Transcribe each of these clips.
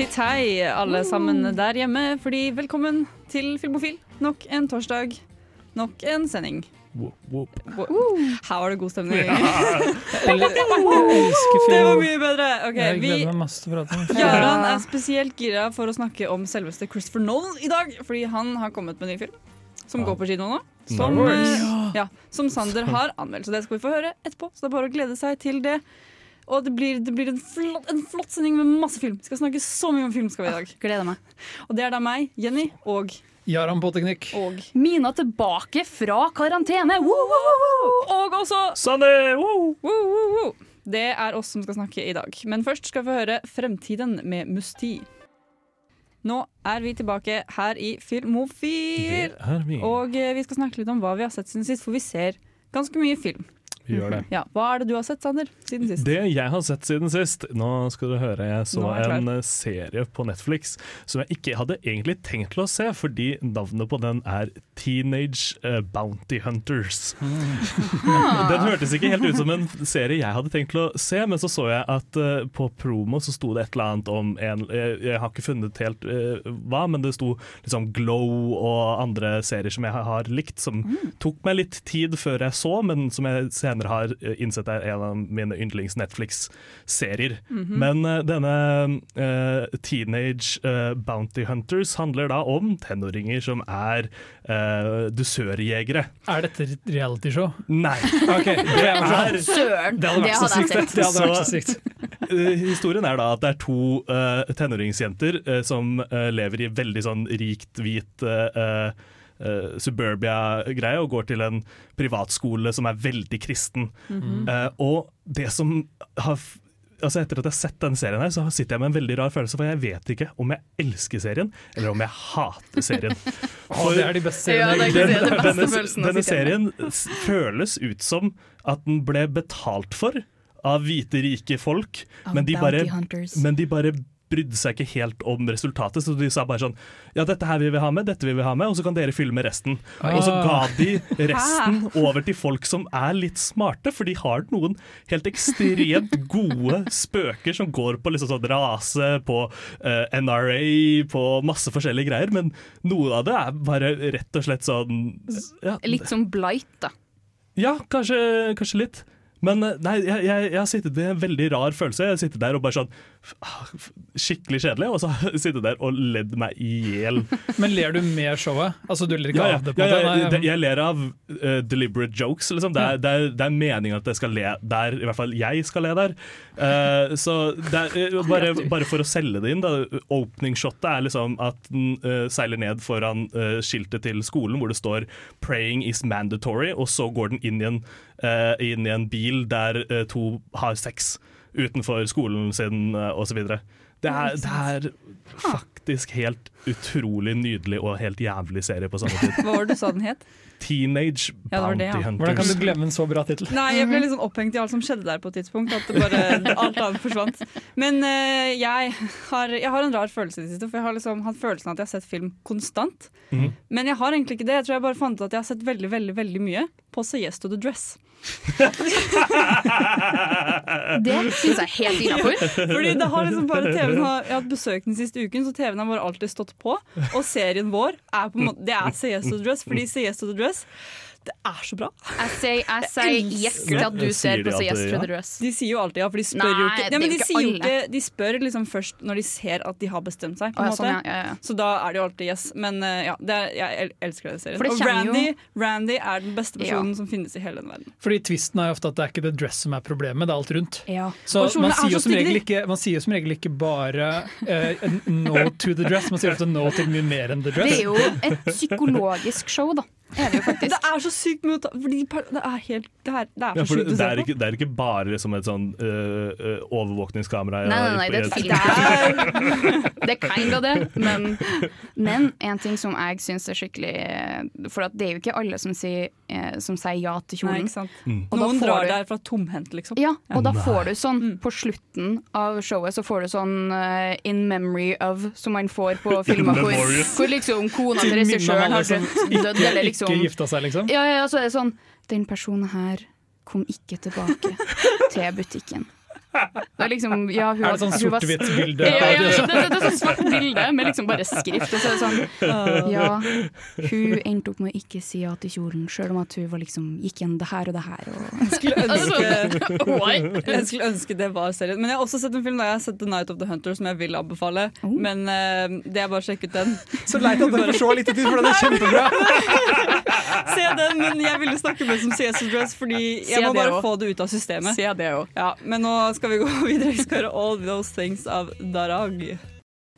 Titt hei, alle sammen der hjemme, fordi velkommen til Filmofil. Nok en torsdag, nok en sending. Whoop, whoop. Her var det god stemning. Ja. Det var mye bedre. Okay, Jeg gleder meg masse til å prate om film. Er spesielt gira for å snakke om selveste Christopher Nolan i dag, fordi han har kommet med en ny film som går på kino nå. Som, eh, ja, som Sander har anmeldt, så det skal vi få høre etterpå. Så det er bare å glede seg til det. Og det blir, det blir en, flott, en flott sending med masse film. Vi skal snakke så mye om film skal vi i dag. Gleder meg. Og det er da meg, Jenny og, Jaran på teknikk. og Mina tilbake fra karantene! Woo, woo, woo, woo. Og også Sanne! Woo! woo, woo, woo. Det er oss som skal snakke i dag. Men først skal vi høre Fremtiden med Musti. Nå er vi tilbake her i Filmofil. Og eh, vi skal snakke litt om hva vi har sett siden sist, for vi ser ganske mye film. Vi gjør det. Ja, Hva er det du har sett, Sander, siden sist? Det jeg har sett siden sist Nå skal du høre, jeg så jeg en eh, serie på Netflix som jeg ikke hadde egentlig tenkt til å se, fordi navnet på den er Teenage eh, Bounty Hunters. Den hørtes ikke helt ut som en serie jeg hadde tenkt til å se, men så så jeg at eh, på promo så sto det et eller annet om en Jeg, jeg har ikke funnet helt hva, men det sto liksom Glow og andre serier som jeg har likt, som tok meg litt tid før jeg så, men som jeg senere har eh, innsett er en av mine yndlings Netflix-serier. Men uh, denne uh, Teenage Bounty Hunters handler da om tenåringer som er uh, dusørjegere. Er dette et realityshow? Nei. okay, det er. Søren! Det hadde vært så sykt. Det hadde vært så sykt. Historien er da at det er to tenåringsjenter som lever i veldig sånn rikt, hvit eh, eh, suburbia-greie og går til en privatskole som er veldig kristen. Eh, og det som har Altså Etter at jeg har sett denne serien, her så sitter jeg med en veldig rar følelse, for jeg vet ikke om jeg elsker serien, eller om jeg hater serien. Å, det er de beste seriene. Ja, det. Den, denne denne serien føles ut som at den ble betalt for av hvite, rike folk, oh, men de, bare, men de bare brydde seg ikke helt om resultatet. Så de sa bare sånn Ja, dette her vil vi ha med, dette vil vi ha med, og så kan dere fylle med resten. Og så ga de resten over til folk som er litt smarte, for de har noen helt ekstremt gode spøker som går på liksom sånn rase, på uh, NRA, på masse forskjellige greier, men noe av det er bare rett og slett sånn ja, Litt som Blight, da. ja, kanskje, kanskje litt. Men eh, nei, jeg, jeg, jeg har sittet i en veldig rar følelse. Jeg har sittet der og bare sånn ah, Skikkelig kjedelig, og så har jeg sittet der og ledd meg i hjel. Men ler du med showet? Altså, du ler ikke Ja, ja, av det? på ja, ja, det- jeg ler av uh, deliberate jokes. Liksom. Det, er, det, er, det er meningen at jeg skal le der, i hvert fall jeg skal le der. Uh, så det er, uh, bare, bare for å selge det inn, da. Opening-shotet er liksom at den seiler ned foran skiltet til skolen hvor det står 'praying is mandatory', og så går den inn i en, eh, inn i en bil der uh, to har sex utenfor skolen sin uh, osv. Det, er- det er faktisk helt utrolig nydelig og helt jævlig serie på samme tid. Hva var det du sa den het? Teenage Ja, det var det, Bounty Hunters. Hvordan kan du glemme en så bra tittel? Nei, jeg ble litt sånn opphengt i alt som skjedde der på et tidspunkt. At det bare, alt annet forsvant. Men uh, jeg, har, jeg har en rar følelse i det siste. For jeg har liksom hatt følelsen av at jeg har sett film konstant. Mm. Men jeg har egentlig ikke det. Jeg tror jeg bare fant ut at jeg har sett veldig veldig, veldig mye på Say Yes to the Dress. Det syns jeg er helt innafor. Fordi det har liksom bare TV-en har, Jeg har hatt besøk den siste uken, så TV-en har bare alltid stått på. Og serien vår er på en måte Det er the Dress, fordi the Dress det er så bra. Jeg sier, jeg sier yes til at du ser på så Yes to the Dress. De sier jo alltid ja, for de spør jo ikke, ja, men de, ikke sier jo ikke De spør liksom først når de ser at de har bestemt seg. Måte. sånn, ja, ja, ja. Så da er det jo alltid yes. Men eh, ja, det er, jeg elsker den serien. Det Og jo- Randy, Randy er den beste personen som finnes i hele den verden. Fordi Tvisten er jo ofte at det er ikke det dress som er problemet, det er alt rundt. Så man er sier, så som regel ikke, man sier jo som regel ikke bare uh, no to the dress, man sier ofte no til mye mer enn the dress. Det er jo et psykologisk show, da. Er det faktisk. Det er så sykt mye å ta fordi Det er helt Det er, det er Ja, så for sjukt å det, se er på. ikke, det er ikke bare liksom et sånn øh, overvåkningskamera. Nei, nei, nei, det er et film. Det er kind of det, men, men en ting som jeg syns er skikkelig For at det er jo ikke alle som sier, som sier ja til Nei, kjolen. ikke sant? Mm. Og da Noen får drar du- derfra tomhendt, liksom. Ja, og da Nei. får du sånn Mm. På slutten av showet så får du sånn uh, In memory of, som man får på filmer hvor, hvor liksom kona Til regissøren har dødd, eller liksom ikke gifta seg, liksom. Ja, ja, så er det sånn Den personen her kom ikke tilbake til butikken. Det er liksom ja, hun, Er det sånn sort-hvitt-bilde? Ja, ja, ja, det, det, det er sånn svart bilde med liksom bare skrift. Og så er det sånn Ja, hun endte opp med å ikke si ja til kjolen, sjøl om at hun var liksom gikk igjen det her og det her. Og, Skulle ønske, jeg skulle ønske det var serien. Men jeg har også sett en film der jeg har sett The Night of the Hunter som jeg vil anbefale. Oh. Men uh, det er bare å sjekke ut den. Så leit at dere får se lite tid, for den er kjempebra! Se den, men jeg ville snakke med som CS Dress, fordi jeg må bare få det ut av systemet. Se det. Ja, men nå skal vi gå videre. Vi skal høre All Those Things av Darag.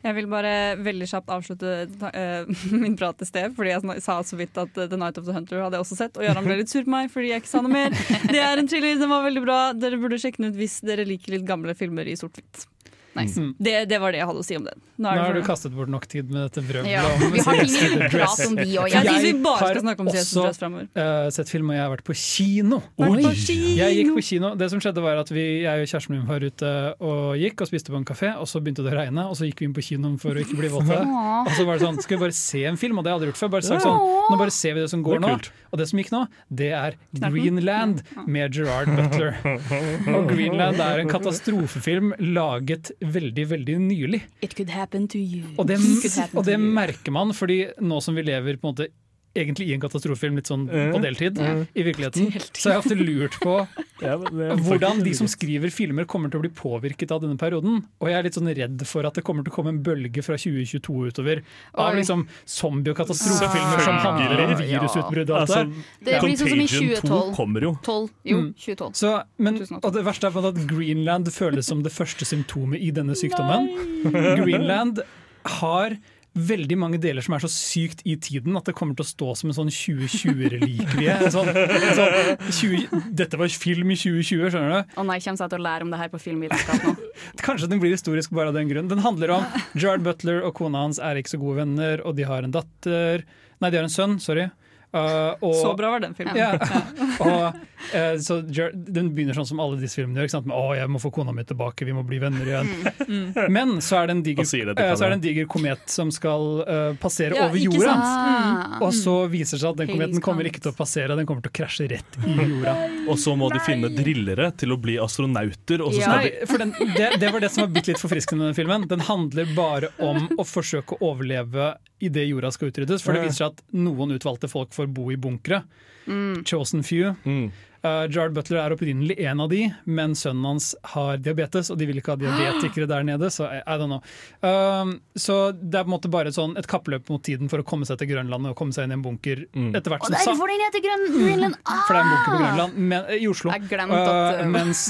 Jeg vil bare veldig kjapt avslutte uh, min prat i sted, fordi jeg sa så vidt at The Night of the Hunter hadde jeg også sett. Og Jarand ble litt sur på meg fordi jeg ikke sa noe mer. Det er en thriller, den var veldig bra. Dere burde sjekke den ut hvis dere liker litt gamle filmer i sort-hvitt. Nice. Mm. Det, det var det jeg hadde å si om den. Nå har du kastet bort nok tid med dette vrøvlet. Ja, vi har ting prat vi prate om, de òg. Jeg Jeg bare har skal snakke om CS også- uh. Eh, sett film, og jeg har vært på kino. På kino. Jeg gikk på kino. Det som skjedde var at vi, Jeg og kjæresten min var ute og gikk og spiste på en kafé, og så begynte det å regne, og så gikk vi inn på kinoen for å ikke bli våte. Og så var det sånn, skal vi bare se en film? Og det hadde jeg aldri gjort før. Bare sagt sånn, nå bare ser vi det som går Det nå. Og det som gikk nå, det er Greenland med Gerard Butler. Og Greenland er en katastrofefilm laget veldig, veldig nylig. It could happen to you. Og det, og det merker man, fordi nå som vi lever på en måte egentlig i en katastrofefilm litt sånn på deltid, i virkeligheten, så har jeg ofte lurt på Ja, hvordan de som skriver filmer kommer til å bli påvirket av denne perioden. Og jeg er litt sånn redd for at det kommer til å komme en bølge fra 2022 utover av liksom zombie- og katastrofefilmer som handler om virusutbrudd og alt Altså, det. Det blir sånn som i 2012. kommer jo. 12, jo, Mm. 2012. Så, men, og det verste er at Greenland føles som det første symptomet i denne sykdommen. Greenland har veldig mange deler som er så sykt i tiden at det kommer til å stå som en sånn 2020-relikvie. Sånn, sånn 20, dette var film i 2020, skjønner du? Å nei, kommer jeg til å lære om det her på filmvitenskap nå? Kanskje den blir historisk bare av den grunn. Den handler om Gerard Butler og kona hans er ikke så gode venner, og de har en datter Nei, de har en sønn, sorry. Uh, og, Så bra var den filmen. Ja. og, så Den begynner sånn som alle disse filmene gjør. Ikke sant? Med, å, jeg må få kona mi tilbake, vi må bli venner igjen. Men så er diger, eh, så er det en diger komet som skal uh, passere Ja, over jorda. Mm. Og så viser det seg at den kometen kommer ikke til å passere, den kommer til å krasje rett i jorda. Og så må de finne drillere til å bli astronauter. Og så Ja. skal Nei, for den, det, det var det som var bitte litt forfriskende med den filmen. Den handler bare om å forsøke å overleve idet jorda skal utryddes. For det viser seg at noen utvalgte folk får bo i bunkere. Chosen few. mm. Uh, Gerard Butler er opprinnelig en av de, men sønnen hans har diabetes, og de vil ikke ha diabetikere der nede, så I, I don't know. Uh, så det er på en måte bare et, sånn, et kappløp mot tiden for å komme seg til Grønland og komme seg inn i en bunker Mm. etter hvert Og som er derfor den heter Grønland! Ah! For det er en bunker på Grønland, men, i Oslo. Jeg at, uh, mens,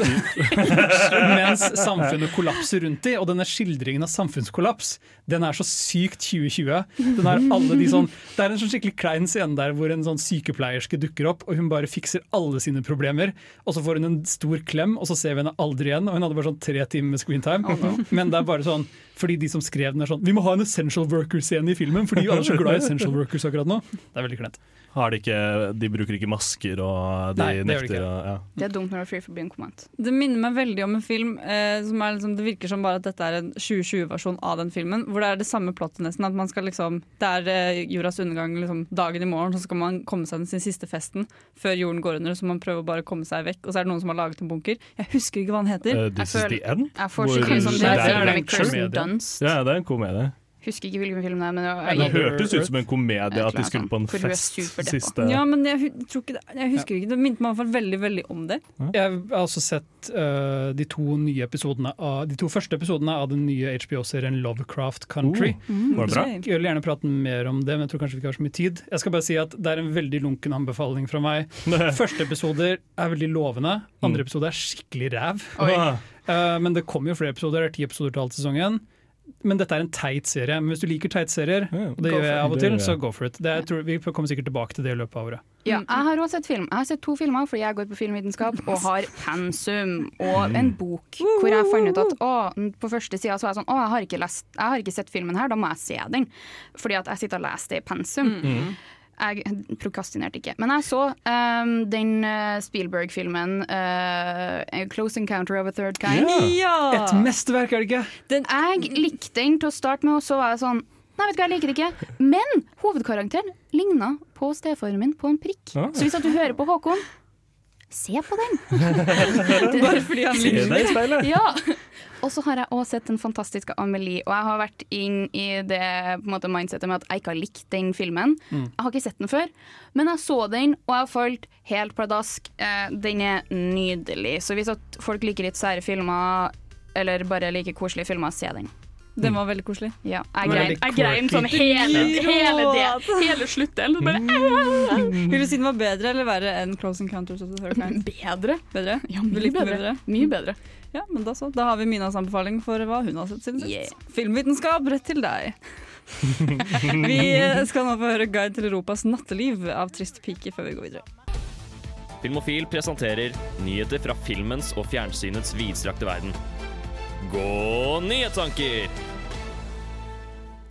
mens samfunnet kollapser rundt de, og denne skildringen av samfunnskollaps, den er så sykt 2020. Den er alle de sånn, det er en sånn skikkelig klein scene der hvor en sånn sykepleierske dukker opp, og hun bare fikser alle sine problemer. Og så får hun en stor klem, og så ser vi henne aldri igjen. Og hun hadde bare sånn tre timer med screentime. Men det er bare sånn fordi de som skrev den er sånn Vi må ha en essential worker-scene i filmen, fordi alle er så glad i essential workers akkurat nå. Det er veldig kleint. Har de ikke De bruker ikke masker, og de Nei, det gjør de nekter ikke. og, ja. Det er dumt når det er free for being comment. Det minner meg veldig om en film eh, som er liksom, Det virker som bare at dette er en 2020-versjon av den filmen. Hvor det er det samme plottet nesten. At man skal liksom Det er eh, jordas undergang liksom, dagen i morgen, så skal man komme seg til sin siste festen før jorden går under. Så man prøver bare å komme seg vekk. Og så er det noen som har laget en bunker. Jeg husker ikke hva den heter. Uh, This Jeg is the end? Jeg får Hvor- sånn Det er- det det er en med komedie. Ja, det er en komedie. Husker ikke hvilken film det er, men det Det hørtes ut som en komedie at de skulle på en fest siste Ja, men jeg, hu- tror ikke det, jeg husker ikke. Det minte meg i hvert fall veldig veldig om det. Jeg har også sett uh, de to nye episodene av De to første episodene av den nye HBO-serien Lovecraft Country. Var det bra? Jeg vil gjerne prate mer om det, men jeg tror kanskje vi ikke har så mye tid. Jeg skal bare si at Det er en veldig lunken anbefaling fra meg. Første episoder er veldig lovende. Andre episode er skikkelig ræv. Uh, men det kommer jo flere episoder. Det er ti episoder til alt sesongen. Men dette er en teit serie. Men hvis du liker teitserier, Ja, og det gjør jeg av og til, så go for it. Det er, tror, vi kommer sikkert tilbake til det i løpet av året. Ja, jeg har også sett film. Jeg har sett to filmer fordi jeg går på filmvitenskap og har pensum og en bok hvor jeg fant ut at å, på første sida så var jeg sånn Å, jeg har ikke, lest, jeg har ikke sett filmen her, da må jeg se den. Fordi at jeg sitter og leser det i pensum. Jeg prokastinerte ikke. Men jeg så um, den eh, Spielberg-filmen uh, 'Close Encounter of a Third Kind'. Ja! Et mesterverk, er det ikke? Jeg likte den til å starte med, og så var jeg sånn Nei, vet du hva, jeg liker det ikke. Men hovedkarakteren ligna på stefaren min på en prikk. Ah. Så hvis at du hører på Håkon, se på den. Bare fordi han ligger der i speilet! Ja. Og så har jeg også sett den fantastiske Amelie, og jeg har vært inn i det på en måte, mindsetet med at jeg ikke har likt den filmen. Jeg har ikke sett den før, men jeg så den, og jeg falt helt pladask. Eh, den er nydelig. Så hvis at folk liker litt sære filmer, eller bare liker koselige filmer, se den. Den var veldig koselig. Ja, jeg grein, jeg grein sånn hele, hele, det, hele sluttdelen. så Bare, Vil du si den var bedre eller verre enn Close Encounters of the Third Kind? bedre. Bedre? Ja, mye bedre. bedre? Mye bedre. Ja, men da så. Da har vi Minas anbefaling for hva hun har sett siden sist. Yeah. Filmvitenskap, rett til deg. vi skal nå få høre Guide til Europas natteliv av Trist pike før vi går videre. Filmofil presenterer nyheter fra filmens og fjernsynets vidstrakte verden. Gå nyhetstanker!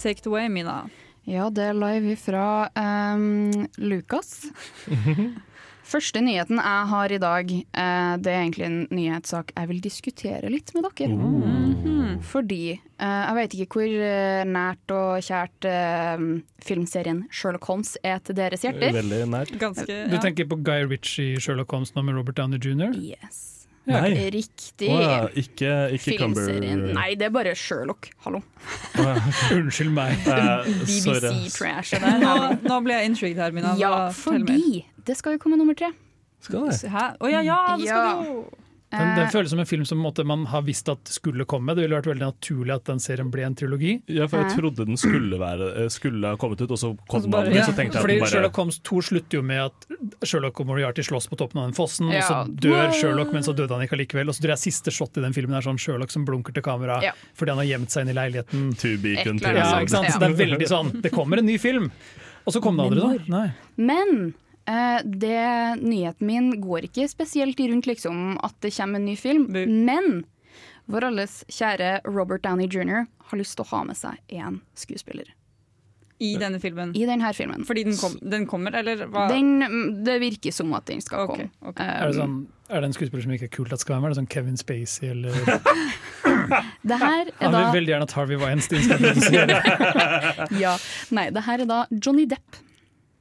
Take it away, Mina. Ja, det er live fra um, Lukas. Første nyheten jeg har i dag, uh, det er egentlig en nyhetssak jeg vil diskutere litt med dere. Mhm. Fordi uh, jeg vet ikke hvor eh, nært og kjært uh, filmserien Sherlock Holmes er til deres hjerter. Veldig nært. Ganske Du tenker på Guy Ritchie Sherlock Holmes nå med Robert Downey jr.? Yes. Nei. Riktig. Oh, ja, ikke, ikke. Filmserien. Nei, det er bare Sherlock. Hallo. Unnskyld meg. Eh. BBC-trashet der. nå, nå ble jeg intrigued her, Mina. Ja, fordi det skal jo komme nummer tre. Skal det? Hæ? Å ja, ja, det skal Ja. det jo! Den, den Eh, føles som en film som man har visst at skulle komme. Det ville vært veldig naturlig at den serien ble en trilogi. Ja, for jeg trodde den skulle, være, eh, skulle ha kommet ut, og så kom den aldri. Ja, Så tenkte jeg Fordi bare Sherlock Holmes 2 slutter jo med at Sherlock og Moriarty slåss på toppen av den fossen, Ja. og så dør Sherlock, men så døde han ikke allikevel. Og så tror jeg siste shot i den filmen er sånn Sherlock som blunker til kamera Ja. fordi han har gjemt seg inn i leiligheten. To be continued. Ja, ikke sant? Så det er veldig sånn Det kommer en ny film! Og så kom det aldri, da. Nei. Men det, nyheten min går ikke spesielt rundt liksom, at det kommer en ny film. Bu. Men vår alles kjære Robert Downey jr. har lyst til å ha med seg én skuespiller I denne filmen. i denne filmen. Fordi den, kom, den kommer, eller hva? Den, det virker som at den skal okay, komme. Okay. Eh, Er det, sånn, er det en skuespiller som ikke er kult at skal være med? Er det sånn Kevin Spacey eller det her er Han da vil veldig gjerne at Harvey Weinstein skal produsere. ja, Nei, det her er da Johnny Depp.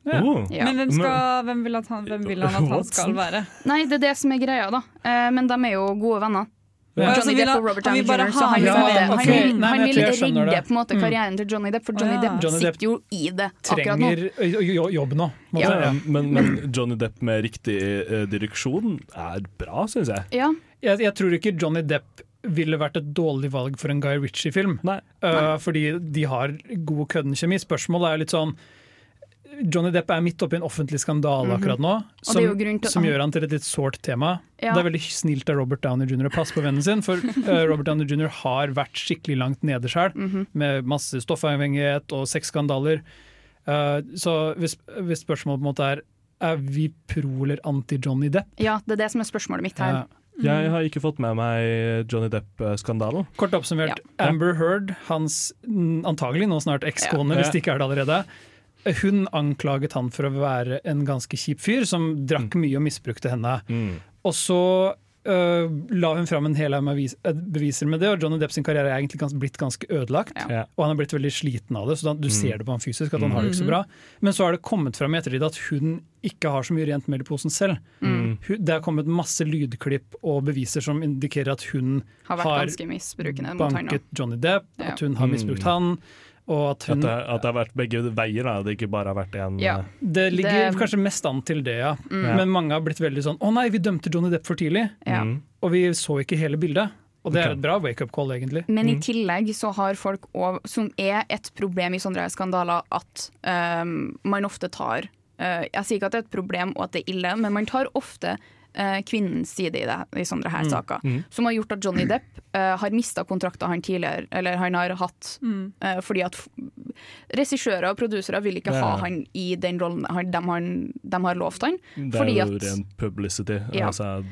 Oh. Ja. Men hvem, skal, hvem, vil at han, hvem vil han at han skal være? Nei, det er det som er greia, da. Eh, men de er jo gode venner. Ja. Johnny Depp og Robert Downey Jr. Så han, ja, på en seg han nei, han vil redde på en måte Mm. karrieren til Johnny Depp, for Johnny Å, ja. Depp sitter jo i det akkurat nå. Trenger jobb nå. Ja. Ja, men, men Johnny Depp med riktig direksjon er bra, syns jeg. Ja, Jeg, jeg tror ikke Johnny Depp ville vært et dårlig valg for en Guy Ritchie-film. Uh, fordi de har god køddenkjemi. Spørsmålet er litt sånn Johnny Depp er midt oppi en offentlig skandale akkurat nå, som, til- som gjør han til et litt sårt tema. Ja. Det er veldig snilt av Robert Downey jr. å passe på vennen sin, for uh, Robert Downey jr. har vært skikkelig langt nede sjøl, Mhm. med masse stoffavhengighet og sexskandaler. Uh, så hvis, hvis spørsmålet på en måte er er vi pro eller anti-Johnny Depp? ja, det er det som er spørsmålet mitt her. Ja. Jeg har ikke fått med meg Johnny Depp-skandalen. Kort oppsummert, Amber Heard, hans mm, antagelig nå snart ekskone, Ja. hvis det ikke er det allerede, hun anklaget han for å være en ganske kjip fyr som drakk mye og misbrukte henne. Og så uh, la hun fram en hel haug med eh, beviser med det, og Johnny Depp sin karriere er egentlig gans, blitt ganske ødelagt. Ja. Og han har blitt veldig sliten av det, så da, du ser det på han fysisk at han har det ikke så bra. Men så har det kommet fram i ettertid at hun ikke har så mye rent mel i posen selv. Mm. det har kommet masse lydklipp og beviser som indikerer at hun Har vært har banket Johnny Depp, Ja. at hun har misbrukt han, og at At det, at det har vært begge veier, da. Det ikke bare har vært én Ja. eh, Det ligger Det- kanskje mest an til det, ja. Mm. Men mange har blitt veldig sånn 'Å nei, vi dømte Johnny Depp for tidlig', Ja. mm. og vi så ikke hele bildet. Og det er et bra wake-up call, egentlig. Men i tillegg så har folk òg, som er et problem i sånne skandaler, at um, man ofte tar uh, Jeg sier ikke at det er et problem og at det er ille, men man tar ofte kvinnens side i, det, i sånne her Mm. saker. Mm. Som har gjort at Johnny Depp uh, har mista kontrakter han tidligere Eller han har hatt Mm. Uh, fordi at regissører og produsere vil ikke Ja. ha han i den rollen han, de, har, de har lovt han. Det Fordi er jo at- ren publicity. Ja. Altså,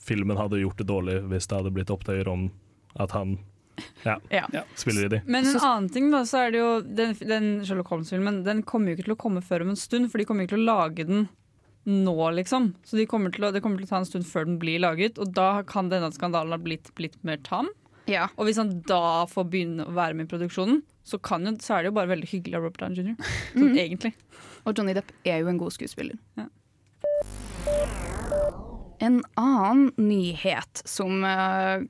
filmen hadde gjort det dårlig hvis det hadde blitt opptøyer om at han ja, Ja. spiller i de. Men en annen ting da, så er det jo Den, den Sherlock Holmes-filmen Den kommer jo ikke til å komme før om en stund, for de kommer ikke til å lage den nå, liksom. Så de kommer å, det kommer til å ta en stund før den blir laget, og da kan denne skandalen ha blitt, blitt mer tam. Ja. Og hvis han da får begynne å være med i produksjonen, så, kan jo, så er det jo bare veldig hyggelig av Robert Downey Jr. Sånn, egentlig. Og Johnny Depp er jo en god skuespiller. Ja. En annen nyhet som uh,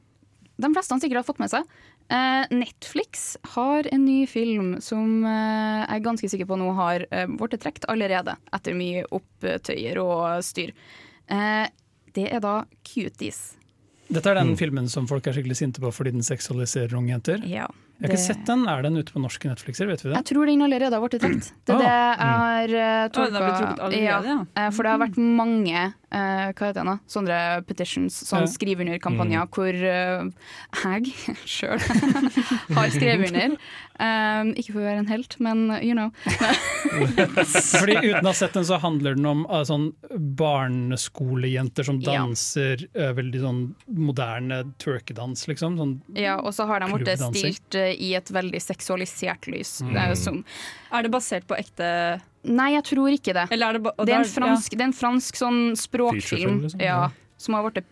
de fleste han sikkert har fått med seg. Eh, Netflix har en ny film som eh, jeg er ganske sikker på nå har blitt trukket allerede, etter mye opptøyer og styr. Eh, det er da Cuties. Dette er den Mm. filmen som folk er skikkelig sinte på fordi den seksualiserer unge jenter. Ja, Jeg har ikke sett den. Er den ute på norske Netflixer? Vet vi det? Jeg tror den allerede har blitt trukket. Det er det jeg har allerede, ja. Eh, For det har vært mange eh, hva heter det nå? sånne petitions, sånn Ja. skriv under-kampanjer, hvor eh, jeg sjøl har skrevet under. Um, ikke for å være en helt, men you know. Fordi Uten å ha sett den, så handler den om uh, sånn barneskolejenter som Ja. danser uh, veldig sånn moderne twerkedans, liksom. Sånn, Ja, og så har de blitt stilt uh, i et veldig seksualisert lys. Det er jo som Er det basert på ekte Nei, jeg tror ikke det. Eller er det, ba, og Det er fransk, det er en fransk sånn språkfilm liksom? ja, som har blitt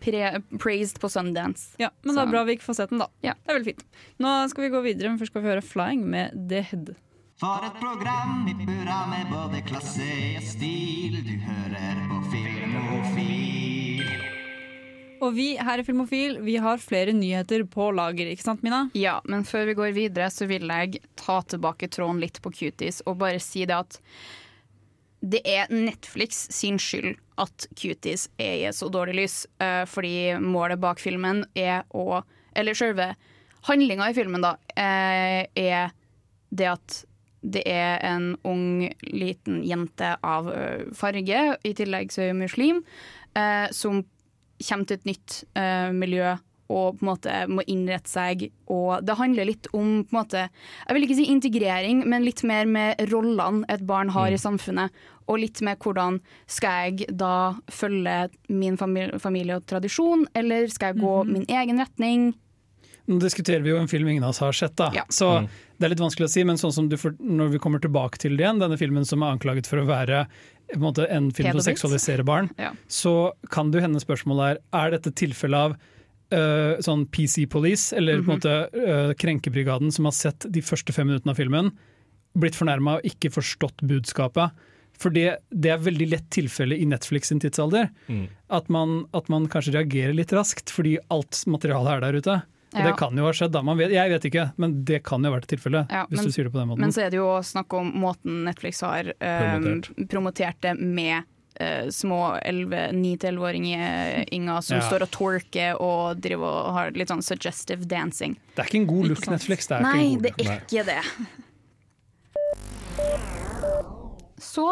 praised på Sundance. Ja, men det Så- er bra vi ikke får sett den, da. Ja. Det er veldig fint. Nå skal vi gå videre, men først skal vi høre 'Flying' med The Head. For et program i burra med både klasse og stil. Du hører på Filmofil. Og vi her i Filmofil vi har flere nyheter på lager, ikke sant Mina? Ja, men før vi går videre, så vil jeg ta tilbake tråden litt på Cuties og bare si det at det er Netflix sin skyld at Cuties er i et så dårlig lys, eh, fordi målet bak filmen er å Eller selve handlinga i filmen, da, eh, er det at det er en ung, liten jente av eh, farge, i tillegg så er hun muslim, som kommer til et nytt miljø og på en måte må innrette seg. Og det handler litt om på en måte, jeg vil ikke si integrering, men litt mer med rollene et barn har i samfunnet. Og litt med hvordan skal jeg da følge min familie, familie og tradisjon, eller skal jeg gå min egen retning? Nå diskuterer vi jo en film ingen av oss har sett, da. Ja. så det er litt vanskelig å si. Men sånn som du når vi kommer tilbake til det igjen, denne filmen som er anklaget for å være på en, måte, en film som seksualiserer barn, Ja. så kan det jo hende spørsmålet er er dette tilfellet av øh, sånn PC Police, eller på en måte uh, Krenkebrigaden, som har sett de første fem minuttene av filmen, blitt fornærma og ikke forstått budskapet. For det, det er veldig lett tilfelle i Netflix sin tidsalder. Mm. At, man, at man kanskje reagerer litt raskt, fordi alt materialet er der ute. Og Ja. det kan jo ha skjedd, da. Man vet, jeg vet ikke, men det kan jo ha vært tilfellet. Ja, hvis men- du sier det på den måten. Men så er det jo snakk om måten Netflix har eh, promotert det med eh, små 9-11-åringer som Ja. står og twerker og driver og har litt sånn suggestive dancing. det er ikke en god look. Netflix. Det Nei, det look. er ikke det. Så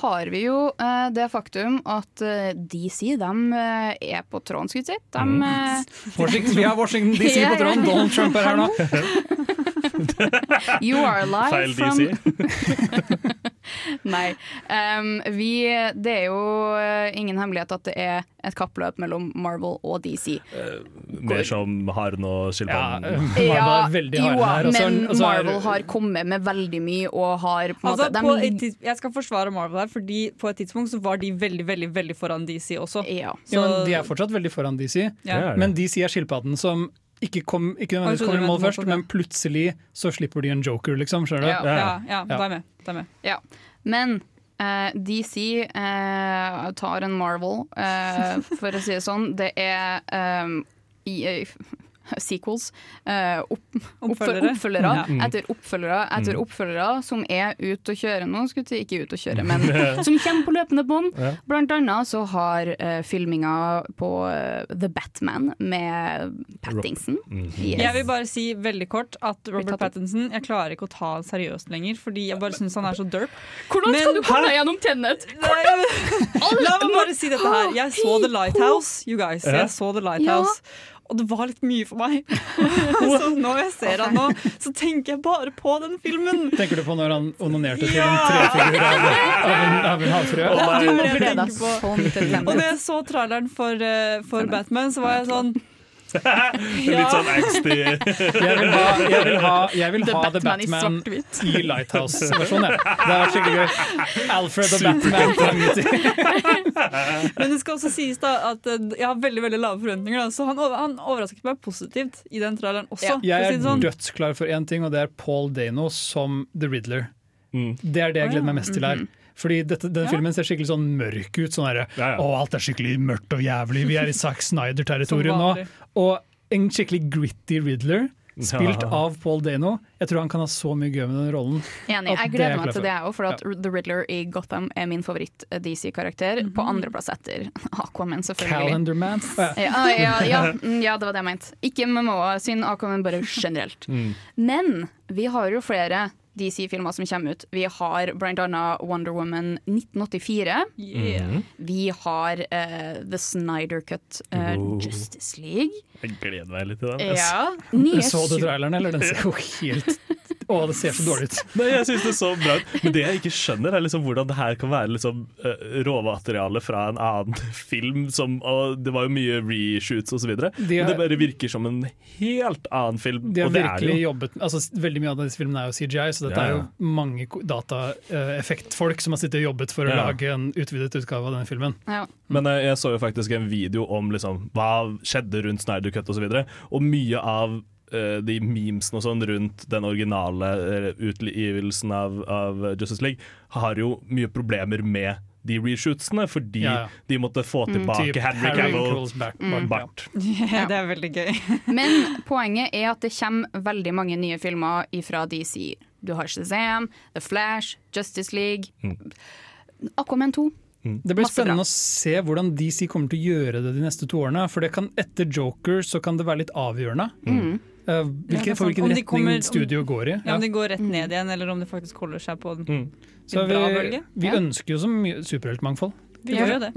har vi jo eh, det faktum at eh, DC de, eh, er på tråden, skulle jeg si. De, Mm. eh, vi har Washington DC på tråden, Donald Trump er her nå. you are live Feil from DC. Nei. Um, vi, det er jo eh, ingen hemmelighet at det er et kappløp mellom Marvel og DC. Mer som haren og Ja, skilpadden. Marvel er veldig jo, her. er- men er- Marvel har kommet med veldig mye og har på en Altså, måte på de- et jeg skal forsvare Marvel her, fordi på et tidspunkt så var de veldig veldig, veldig foran DC også. ja. ja, men De er fortsatt veldig foran DC. Ja. Men DC er skilpadden som ikke, kom, ikke nødvendigvis kommer i mål først, men plutselig så slipper de en joker, liksom. Skjønner du? Ja. Ja, Ja. ja, da er jeg med. Da er jeg med. Ja. Men eh, DC eh, tar en Marvel, eh, for å si det sånn. Det er eh, i, sequels, eh, opp, Oppfølgere. oppfølgere Mm. etter oppfølgere etter Mm. oppfølgere som er ute å kjøre nå, skulle jeg si ikke ute og kjøre, men som kommer på løpende bånd. Blant annet så har uh, filminga på eh, The Batman med Pattinson. Mhm. Yes. Jeg vil bare si veldig kort at Robert. Pattinson Jeg klarer ikke å ta han seriøst lenger, fordi jeg bare syns han er så derp. Hvordan skal Men- du komme deg gjennom Tennet? La meg bare si dette her. Jeg så The Lighthouse, you guys. Jeg så The Lighthouse. Og det var litt mye for meg. så når jeg ser han nå, så tenker jeg bare på den filmen. Tenker du på når han onanerte til Ja! en trefigur av, av, en, av en. Du må på. sånn Og når jeg så traileren for, eh, for Batman, så var jeg sånn Litt sånn angsty Jeg vil ha, jeg vil ha, jeg vil The ha The Batman i Batman svart-hvitt. i Lighthouse-versjonen. Det er vært skikkelig gøy. Alfred og Batman Men det skal også sies da at eh, jeg har veldig veldig lave forventninger. Da. Så han, han overrasket meg positivt i den traileren også. Ja. Jeg er sånn. dødsklar for én ting, og det er Paul Dano som The Riddler. Mm. Det er det jeg gleder meg mest til her. Fordi dette, denne Ja. filmen ser skikkelig sånn mørk ut. Sånn der, Ja, ja. Å, alt er skikkelig mørkt og jævlig. Vi er i Zack Snyder-territorium nå. Og en skikkelig gritty Riddler, spilt Ja. av Paul Dano. Jeg tror han kan ha så mye gøy med den rollen. Enig. Jeg er gleder meg til det òg, for at The Riddler i Gotham er min favoritt-DC-karakter. På andreplass etter Aquaman, selvfølgelig. Calendarman. Ja. Ja, ja, ja, mm, det var det jeg mente. Ikke MMO, synd Aquaman bare generelt. Mm. Men vi har jo flere DC-filmer som kommer ut. Vi har bl.a. Wonder Woman 1984. Yeah. Mhm. Vi har uh, The Snyder Cut uh, Oh. Justice League. Jeg gleder meg litt til den. Ja. Nye Så du traileren, eller? Den ser jo helt Å, det ser så dårlig ut. Nei, jeg synes det så bra ut. Men det jeg ikke skjønner, er liksom hvordan det her kan være liksom, eh, råmateriale fra en annen film. Som, og det var jo mye reshoots osv. De Men det bare virker som en helt annen film. De har og det er virkelig jo. jobbet altså, Veldig mye av disse filmene er jo CGI, så dette Ja, er jo mange dataeffektfolk som har sittet og jobbet for å Ja. lage en utvidet utgave av denne filmen. Ja. Men eh, jeg så jo faktisk en video om liksom, hva skjedde rundt Snyder Cut osv. Og, så videre, og mye av eh, de memesene og sånn rundt den originale uh, utgivelsen av, av Justice League har jo mye problemer med de reshootsene, fordi Ja, ja. de måtte få tilbake mm, Henry Cavill Mm. bart. det er veldig gøy. Men poenget er at det kommer veldig mange nye filmer fra DC. Du har Shazam, The Flash, Justice League, Aquaman 2. Det blir Masse bra. spennende å se hvordan DC kommer til å gjøre det de neste to årene. For det kan, etter Joker så kan det være litt avgjørende. Mm. Eh, Ja, er for hvilken retning kommer- om- studio går i. Ja. Om de går rett ned igjen, eller om de faktisk holder seg på en Mm. Så litt bra vi, bølge. vi Ja. ønsker jo så mye superheltmangfold. Vi gjør jo det.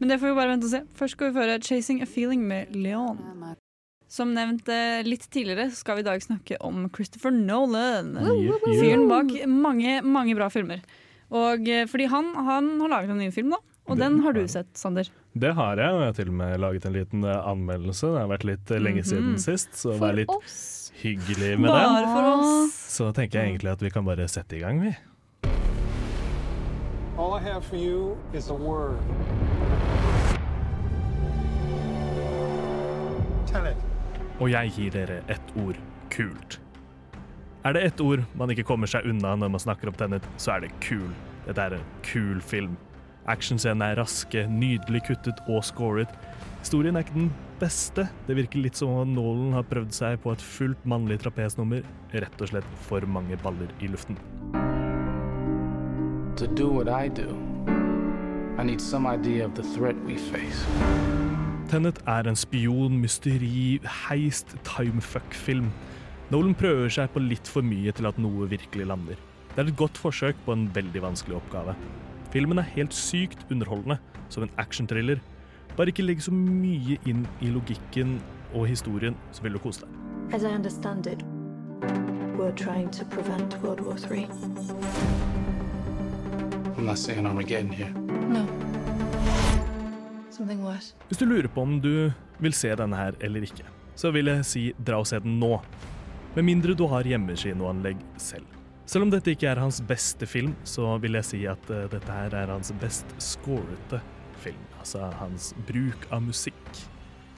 Men det får vi bare vente og se. Først skal vi føre 'Chasing a Feeling' med Leon. Som nevnt eh, litt tidligere, skal vi i dag snakke om Christopher Nolan. Fyren bak mange, mange bra filmer. Og eh, fordi han, han har laget en ny film, da. Og Det den har du sett, Sander. Det har jeg, og jeg har til og med laget en liten eh, anmeldelse. Det har vært litt eh, lenge siden Mhm. sist, så vær litt oss. hyggelig med den. Bare for oss. Så tenker jeg egentlig at vi kan bare sette i gang, vi. All I have for you is a word. Og jeg gir dere ett ord kult. Er det ett ord man ikke kommer seg unna når man snakker om Tenet, så er det kul. Dette er en kul film. Actionscenene er raske, nydelig kuttet og scoret. Historien er ikke den beste. Det virker litt som om Nolan har prøvd seg på et fullt mannlig trapesnummer. Rett og slett for mange baller i luften. To do what I do, I need some idea of the threat we face. Tenet er en spion, mysteri, heist, timefuck-film. Nolan prøver seg på litt for mye til at noe virkelig lander. Det er et godt forsøk på en veldig vanskelig oppgave. Filmen er helt sykt underholdende, som en actionthriller. Bare ikke legg så mye inn i logikken og historien, så vil du kose deg. As I understand it, we're trying to prevent World War III. I'm not saying Armageddon here. No. Something worse. Hvis du lurer på om du vil se denne her eller ikke, så vil jeg si dra og se den nå. Med mindre du har hjemmekinoanlegg selv. Selv om dette ikke er hans beste film, så vil jeg si at eh, dette her er hans best scorete film. Altså hans bruk av musikk.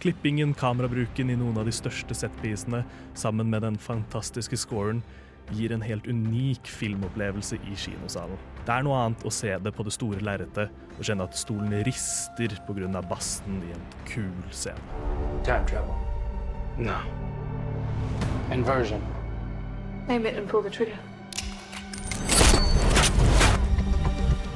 Klippingen, kamerabruken i noen av de største setpisene, sammen med den fantastiske scoren, gir en helt unik filmopplevelse i kinosalen. Det er noe annet å se det på det store lerretet og kjenne at stolen rister pga. bassen i en kul scene. Time travel. No. Inversion. Name it and pull the trigger.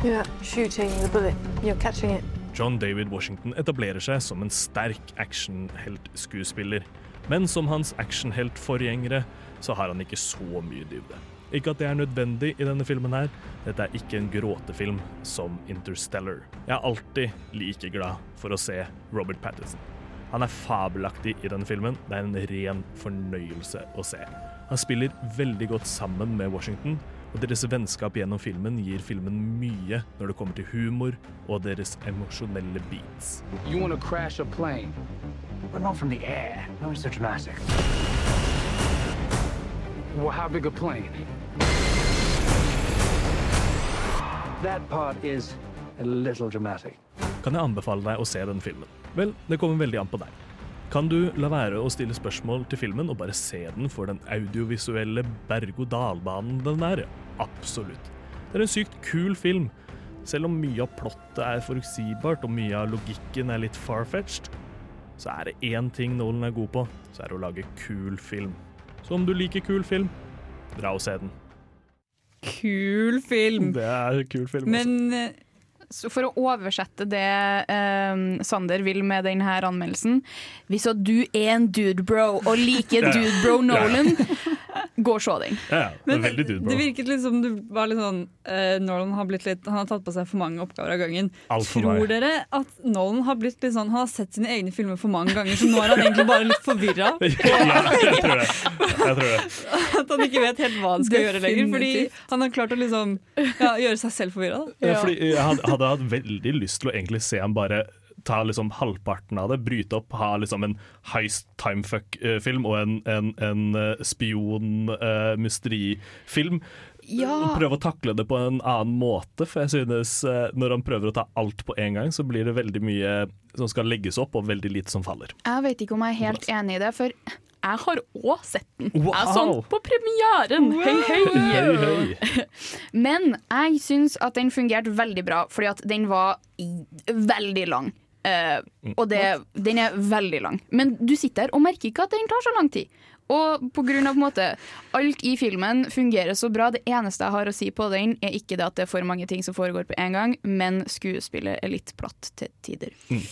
You're shooting the bullet, you're catching it. John David Washington etablerer seg som en sterk actionheltskuespiller. Men som hans actionheltforgjengere så har han ikke så mye dybde. Ikke at det er nødvendig i denne filmen her. Dette er ikke en gråtefilm som Interstellar. Jeg er alltid like glad for å se Robert Pattinson. Han er fabelaktig i denne filmen. Det er en ren fornøyelse å se. Han spiller veldig godt sammen med Washington, og deres vennskap gjennom filmen gir filmen mye når det kommer til humor og deres emosjonelle beats. You want crash a plane? But not from the air. No, it's so dramatic. Well, how big a plane? That part is a little dramatic. Kan jeg anbefale deg å se den filmen? Vel, det kommer veldig an på deg. Kan du la være å stille spørsmål til filmen og bare se den for den audiovisuelle berg-og-dal-banen den er? Absolutt. Det er en sykt kul film. Selv om mye av plottet er forutsigbart og mye av logikken er litt far-fetched, så er det én ting Nolan er god på, så er det å lage kul film. Så om du liker kul film, dra og se den. Kul film. Det er kul film, Også. Men eh, Så for å oversette det eh, Sander vil med denne anmeldelsen. Hvis du er en dude bro og liker dude bro Ja, ja. Nolan, gå og se den. Ja, det Men det virket litt som du var litt sånn uh, Nolan har blitt litt Han har tatt på seg for mange oppgaver av gangen. Tror meg. dere at Nolan har blitt litt sånn Han har sett sine egne filmer for mange ganger, så nå er han egentlig bare litt forvirra? Ja, jeg tror det. Jeg tror det. At han ikke vet helt hva han skal gjøre lenger. Fordi han har klart å liksom ja, gjøre seg selv forvirra. Ja. Fordi jeg hadde, hadde hatt veldig lyst til å egentlig se han bare ta liksom halvparten av det, bryte opp, ha liksom en heist timefuck-film og en, en, en spion-mysterifilm. Ja. Prøve å takle det på en annen måte, for jeg synes eh, når han prøver å ta alt på en gang, så blir det veldig mye som skal legges opp, og veldig lite som faller. Jeg vet ikke om jeg er helt enig i det, for jeg har òg sett den. Wow. Jeg er sånn på premieren. Hei, hei. Hei, hei. Men jeg syns at den fungerte veldig bra, fordi at den var veldig lang. Eh, og det, den er veldig lang. Men du sitter der og merker ikke at den tar så lang tid. Og på grunn av på en måte alt i filmen fungerer så bra. Det eneste jeg har å si på den, er ikke det at det er for mange ting som foregår på en gang, men skuespillet er litt platt til tider. Mm.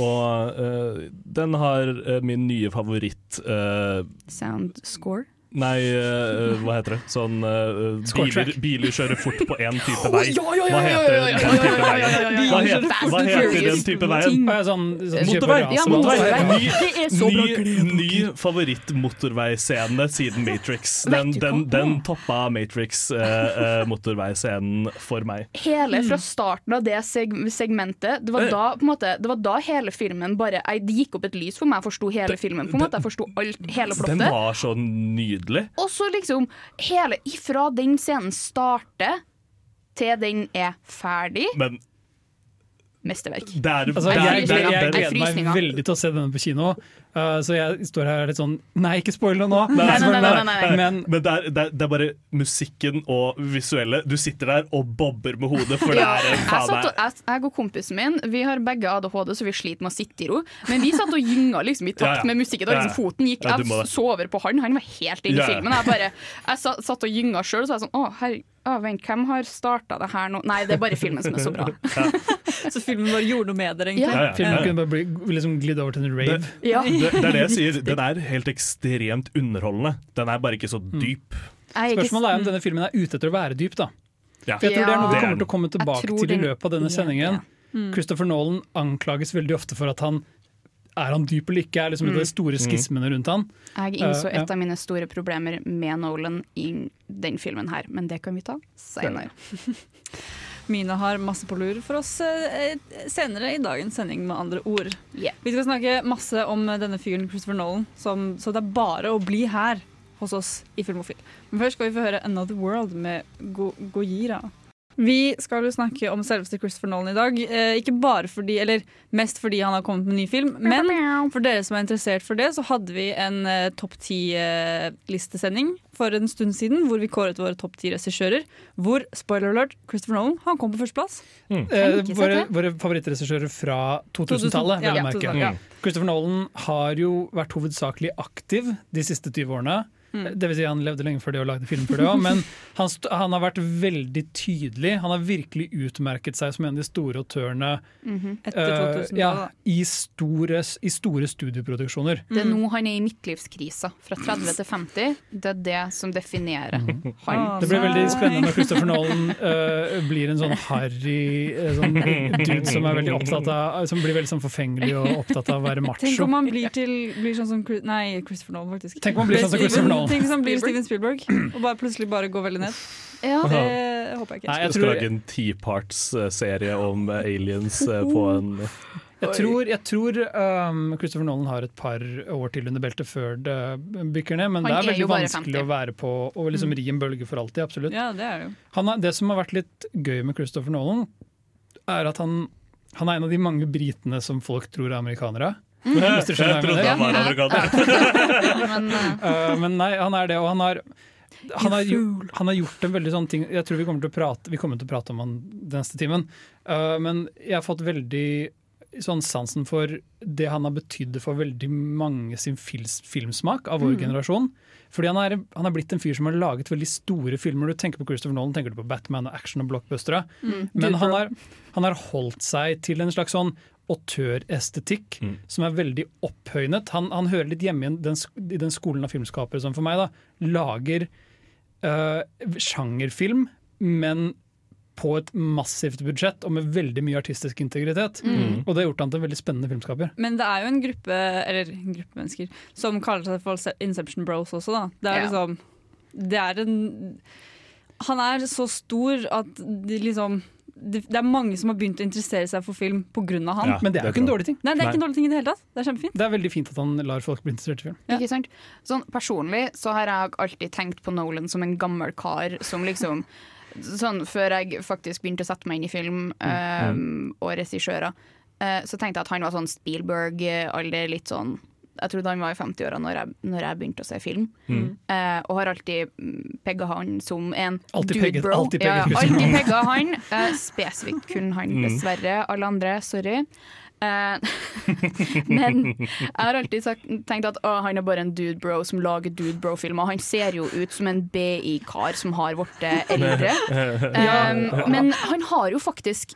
Og uh, den har uh, min nye favoritt uh, Sound score. Nei, uh, hva heter det? Sånn uh, biler, biler kjører fort på én type vei. Hva heter den type veien? Hva heter, hva heter den type veien? sånn, sånn Motorvei! Ja, motorvei. Ny, Det så bra. ny, ny favoritt-motorveiscene siden Matrix. Den, den, den toppa Matrix-motorveiscenen for meg. Hele fra starten av det seg segmentet det var, Eh. da, på måte, det var da hele filmen bare Det gikk opp et lys for meg. Jeg forsto hele filmen. På en måte, jeg forsto alt, hele Den var så nydelig. Og så liksom hele Ifra den scenen starter til den er ferdig. Men Mesterverk. er, Altså, er, jeg, er, jeg, jeg er, gleder meg veldig til å se denne på kino, uh, så jeg står her litt sånn Nei, ikke spoil det nå! Nei, nei, nei, nei, nei, nei. Men Men det er, det, er, det er bare musikken og visuelle. Du sitter der og bobber med hodet, for det Ja, er jeg, faen satt meg og, jeg, jeg og kompisen min Vi har begge ADHD, så vi sliter med å sitte i ro. Men vi satt og gynga liksom, i takt Ja, ja. med musikken. Ja. liksom, foten gikk Ja, Jeg så over på han, han var helt inne i Ja, ja. filmen. Jeg, bare, jeg satt og gynga sjøl, og så var jeg sånn Å, herre, å, vent, hvem har starta det her nå? Nei, det er bare filmen som er så bra. Så filmen bare gjorde noe med dere, egentlig. Ja. Ja, ja. filmen kunne bare bli, liksom glidd over til en rave. Ja. det, det er det jeg sier. Den er helt ekstremt underholdende. Den er bare ikke så dyp. Jeg er Spørsmålet er om denne filmen er ute etter å være dyp, da. Ja. For jeg tror det er noe vi kommer til å komme tilbake til i løpet av denne sendingen. det. Mm. Christopher Nolan anklages veldig ofte for at han er han dyp eller ikke, er liksom Mm. de store skismene rundt han. Jeg innså Uh, ja. et av mine store problemer med Nolan i den filmen her, men det kan vi ta seinere. Mine har masse på lur for oss eh, senere i dagens sending, med andre ord. Yeah. Vi skal snakke masse om denne fyren Christopher Nolan, som, så det er bare å bli her hos oss i Filmofil. Men først skal vi få høre 'Another World' med Go Gojira. Vi skal jo snakke om selveste Christopher Nolan i dag. Eh, ikke bare fordi, eller mest fordi han har kommet med ny film, men for dere som er interessert for det, så hadde vi en eh, topp ti-listesending for en stund siden hvor vi kåret våre topp ti regissører. Hvor, spoiler alert, Christopher Nolan han kom på førsteplass. Eh, våre, våre favorittregissører fra 2000-tallet. 2000, ja, vel merke. 2000, ja. Christopher Nolan har jo vært hovedsakelig aktiv de siste 20 årene. Mm. Det vil si Han levde lenge før det og lagde film før det òg, men han, st han har vært veldig tydelig. Han har virkelig utmerket seg som en av de store autørene mm Etter uh, 2000-tallet, ja, i, store, I store studieproduksjoner. Det er nå han er i midtlivskrisa. Fra 30 til 50. Det er det som definerer han. Det blir veldig spennende når Christopher Nolan uh, blir en sånn harry eh, sånn dude som er veldig opptatt av Som blir veldig sånn forfengelig og opptatt av å være Tenk om han blir, til, blir sånn som Chris- Nei, Christopher Nolan, faktisk. Tenk om han blir sånn som Christopher Nolan. Tenk ting som blir Steven Spielberg og bare plutselig bare går veldig ned. Ja. Det håper jeg ikke. Nei, Jeg tror- lage en tiparts-serie om aliens eh, på en Jeg tror, jeg tror um, Christopher Nolan har et par år til under beltet før det bykker ned, men Han det er veldig er vanskelig 50. å være på og liksom Mm. ri en bølge for alltid. absolutt. Ja, det er det jo. Han er, det som har vært litt gøy med Christopher Nolan, er at han, han er en av de mange britene som folk tror er amerikanere. Mm. Hvis du skjønner hva Jeg trodde jeg han var mener. amerikaner. Men eh, Uh, men nei, han er det, og han har han har, gjo- han har gjort en veldig sånn ting Jeg tror vi kommer til å prate, vi til å prate om han den neste timen. Uh, men jeg har fått veldig sånn sansen for det han har betydd for veldig mange sin fils, filmsmak av vår Mm. generasjon. Fordi han er, han er blitt en fyr som har laget veldig store filmer. Du tenker på Christopher Nolan, tenker du på Batman og action og blockbustere. Mm. Men han har, han har holdt seg til en slags sånn autørestetikk som er veldig opphøynet. Han, han hører litt hjemme i den, i den skolen av filmskapere som for meg da, lager eh, sjangerfilm, men på et massivt budsjett og med veldig mye artistisk integritet. Mm. Og det har gjort han til en veldig spennende filmskaper. Men det er jo en gruppe, eller en gruppe mennesker som kaller seg for Inception Bros også, da. Det er Ja. liksom Det er en Han er så stor at de liksom det det er mange som har begynt å interessere seg for film pga. han. Ja, Men det er jo ikke en dårlig ting. Nei, det er ikke en dårlig ting i det hele tatt. Det er kjempefint. Det er veldig fint at han lar folk bli interessert i film. Ikke sant? Sånn, personlig så har jeg alltid tenkt på Nolan som en gammel kar som liksom Sånn før jeg faktisk begynte å sette meg inn i film eh, og regissører, uh, så tenkte jeg at han var sånn Spielberg-alder, litt sånn Jeg trodde han var i 50-åra når, når jeg begynte å se film. Mm. Eh, og har alltid pegga han som en Alltid dude pegget- bro. alltid pegga ja, alltid pegga han. Eh, spesifikt kun han, Mm. dessverre. Alle andre, sorry. Eh, men jeg har alltid sagt, tenkt at å, han er bare en dude bro som lager dude bro-filmer. Han ser jo ut som en BI-kar som har blitt eldre. Um, men han har jo faktisk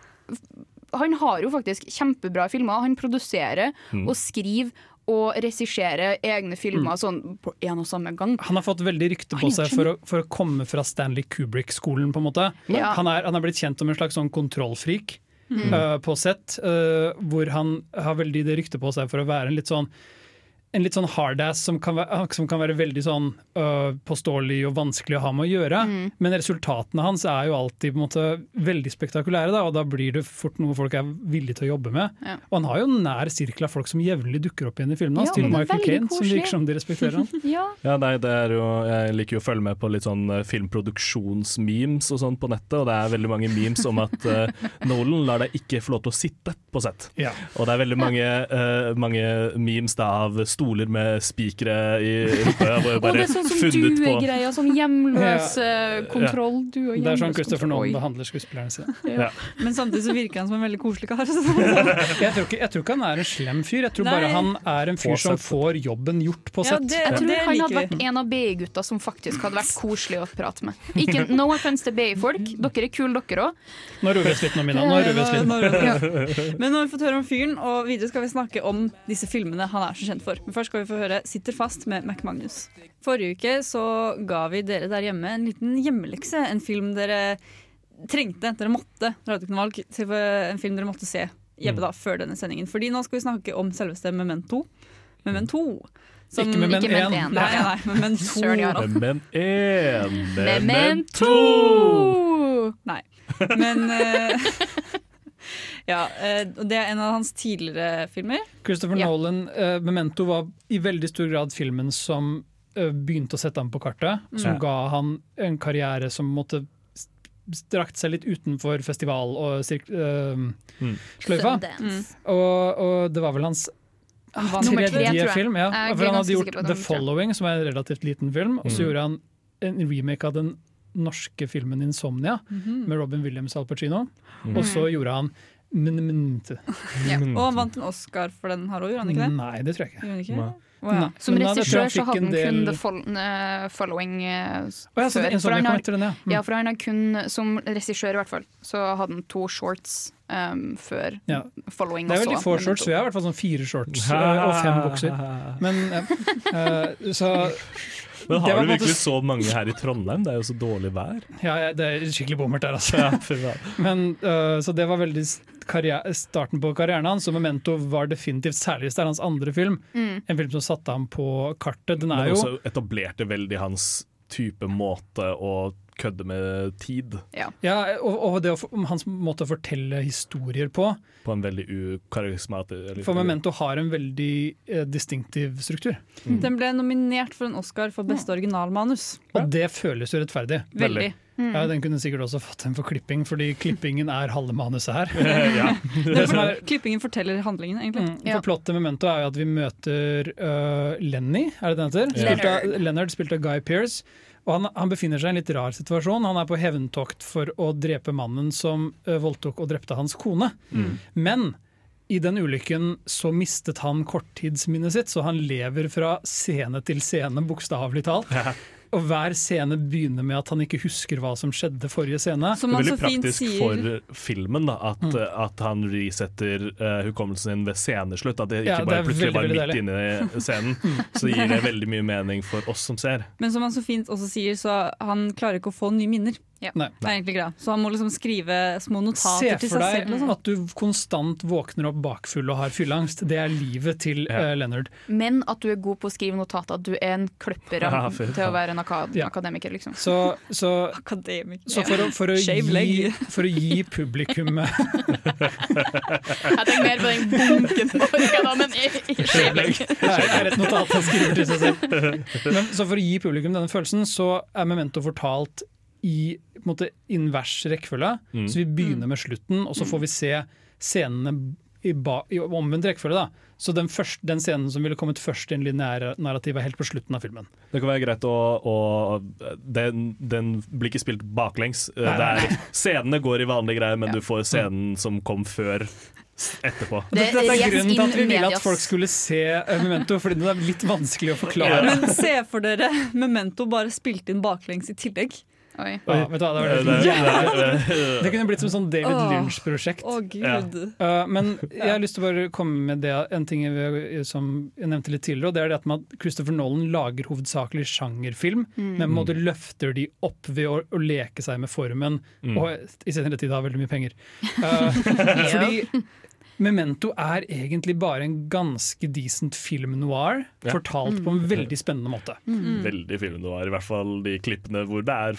Han har jo faktisk kjempebra filmer. Han produserer Mm. og skriver og regissere egne filmer sånn på en og samme gang. Han har fått veldig rykte på seg for å, for å komme fra Stanley Kubrick-skolen. på en måte. Ja. Han, er, han er blitt kjent som en slags sånn kontrollfrik Mm. uh, på sett, uh, hvor han har veldig det ryktet på seg for å være en litt sånn en litt sånn hardass som, som kan være veldig sånn øh, påståelig og vanskelig å ha med å gjøre. Mm. Men resultatene hans er jo alltid på en måte veldig spektakulære, da, og da blir det fort noe folk er villige til å jobbe med. Ja. Og han har jo nær sirkel av folk som jevnlig dukker opp igjen i filmene hans, Ja, til Michael Kane, koselig. som virker som de respekterer han. Ja. Ja, nei, det er jo, Jeg liker jo å følge med på litt sånn eh, filmproduksjonsmemes og sånn på nettet, og det er veldig mange memes om at uh, Nolan lar deg ikke få lov til å sitte på sett. Ja. Og det er veldig mange, uh, mange memes da av stoler med spikere i rumpa. Og det er sånn som duegreier, sånn hjemløs eh, kontroll. Du og Det er sånn Christopher. Nolan behandler skuespillerne sine. Ja. Men samtidig så virker han som en veldig koselig kar. Jeg tror, ikke, jeg tror ikke han er en slem fyr, jeg tror Nei. bare han er en fyr På som sett. får jobben gjort på Ja, sett. det- Jeg tror det han hadde vi. vært en av BI-gutta som faktisk hadde vært koselig å prate med. Ikke No offense til BI-folk, dere er kule dere òg. Nå roer vi oss litt nå, Mina. Nå roer vi oss litt. Nå- nå- Men nå har vi fått høre om fyren, og videre skal vi snakke om disse filmene han er så kjent for. Men først skal vi få høre 'Sitter fast' med Mac Magnus. Forrige uke så ga vi dere der hjemme en liten hjemmelekse. En film dere trengte, dere måtte. Dere hadde ikke noe valg. til En film dere måtte se hjemme da, før denne sendingen. Fordi nå skal vi snakke om selveste Memento. Memento. som- Ikke Memento Ikke Memento én. én. Nei, nei, Memento. Memento 1. Memento! Nei. Men eh, Ja, eh, det er en av hans tidligere filmer. Christopher Ja. Nolan, uh, Memento var i veldig stor grad filmen som uh, begynte å sette ham på kartet. Som Ja. ga han en karriere som måtte strakt seg litt utenfor festival og sirk, øh, Mm. sløyfa. Mm. Og, og det var vel hans tredje film. Ja. Er For han hadde gjort The. Following, som er en relativt liten film, og så Mm. gjorde han en remake av den norske filmen 'Insomnia' Mhm. med Robin Williams og Al Pacino. Mm. Og så gjorde han Ja. Og han vant en Oscar for den her òg, gjorde han ikke det? Nei, det tror jeg ikke. Ikke? Ja. Som regissør så hadde han kun del- The eh, Following oh, ja, før. For han, etter den, ja. Mm. ja, for han har kun, som regissør i hvert fall, så hadde han to shorts um, før Ja. Following. Det er veldig få shorts, så jeg har i hvert fall sånn fire shorts øh, og fem bukser. Men ja. øh, så Men har du virkelig så mange her i Trondheim? Det er jo så dårlig vær. Ja, ja, det er skikkelig bommert der, altså. Ja. Men, uh, så det var veldig starten på karrieren hans, og Memento var definitivt, særlig det er hans andre film, Mm. en film som satte ham på kartet. Den Men er jo også etablerte veldig hans type måte å kødde med tid. Ja. ja, og, og det å, hans måte å fortelle historier på. På en veldig ukarismatisk For Memento har en veldig eh, distinktiv struktur. Den ble nominert for en Oscar for beste originalmanus. Og det føles jo rettferdig. Veldig. Mm. Ja, Den kunne sikkert også fått en for klipping, fordi klippingen er halve manuset her. Ja. for, Klippingen forteller handlingen, egentlig. Mm, for Plottet med Memento er jo at vi møter uh, Lenny, er det den heter? Spilt av, Leonard. Leonard, spilt av Guy Pearce. Og han, han befinner seg i en litt rar situasjon. Han er på hevntokt for å drepe mannen som uh, voldtok og drepte hans kone. Mm. Men i den ulykken så mistet han korttidsminnet sitt, så han lever fra scene til scene, bokstavelig talt. Og hver scene begynner med at han ikke husker hva som skjedde forrige scene. Som Det er veldig så fint praktisk sier for filmen da, at, Mm. at han resetter uh, hukommelsen sin ved sceneslutt. At det ikke Ja, det bare er plutselig var veldig, midt veldig inne i scenen. Så gir det veldig mye mening for oss som ser. Men som han så fint også sier, så han klarer ikke å få nye minner. Nei. jeg er egentlig glad. Så han må liksom skrive små notater til for seg deg selv. Og sånn. at du konstant våkner opp bakfull og har fylleangst. Det er livet til eh, Leonard. Men at du er god på å skrive notater, at du er en kløpper Ja, til å være en akad Ja. akademiker, liksom. Så, så, Akademiker. så for, å, for, å gi, for å gi publikum Jeg tenker mer på den bunken på orka, men ikke Det er et notat han skriver til seg selv. Men, så for å gi publikum denne følelsen, så er Memento fortalt i på en måte, invers rekkefølge. Mm. Så vi begynner med slutten, og så får vi se scenene i, ba, i omvendt rekkefølge. da. Så den, første, den scenen som ville kommet først i en lineær narrativ, er helt på slutten av filmen. Det kan være greit å, å den, den blir ikke spilt baklengs. Nei, nei, er, scenene går i vanlige greier, men du får scenen som kom før etterpå. Det, Dette, dette er grunnen til at vi ville at folk skulle se eh, Memento, fordi det er litt vanskelig å forklare. Men se for dere Memento bare spilt inn baklengs i tillegg. Oi. Ja, vet du hva, det, var det- det- det kunne blitt som sånn David Lynch-prosjekt. Å, Gud. Uh, men jeg har lyst til å bare komme med det, en ting jeg, som jeg nevnte litt tidligere. og det er det at man, Christopher Nolan lager hovedsakelig sjangerfilm, Mm. men på en måte løfter de opp ved å, å leke seg med formen, Mm. og i senere tid har veldig mye penger. Uh, fordi Memento er egentlig bare en ganske decent film noir, Ja. fortalt på en veldig spennende måte. Veldig film noir, i hvert fall de klippene hvor det er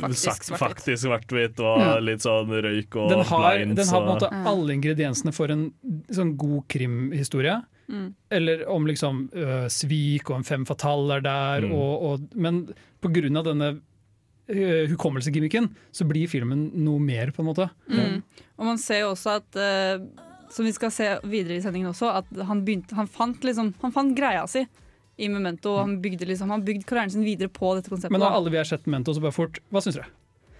Faktisk svart-hvitt. faktisk svart-hvitt og mm. litt sånn røyk og Den har, blinds. den har på en måte alle ingrediensene for en sånn god krimhistorie. Mm. Eller om liksom øh, svik og en fem fatal er der. Mm. Og, og, men på grunn av denne øh, hukommelsegimmicken så blir filmen noe mer, på en måte. Mm. Og man ser jo også at eh, Som vi skal se videre i sendingen også, at han, begynte, han, fant, liksom, han fant greia si i Memento. Og han bygde liksom, han bygde karrieren sin videre på dette konseptet. Men da. alle vi har sett Memento, så bare fort. Hva syns dere?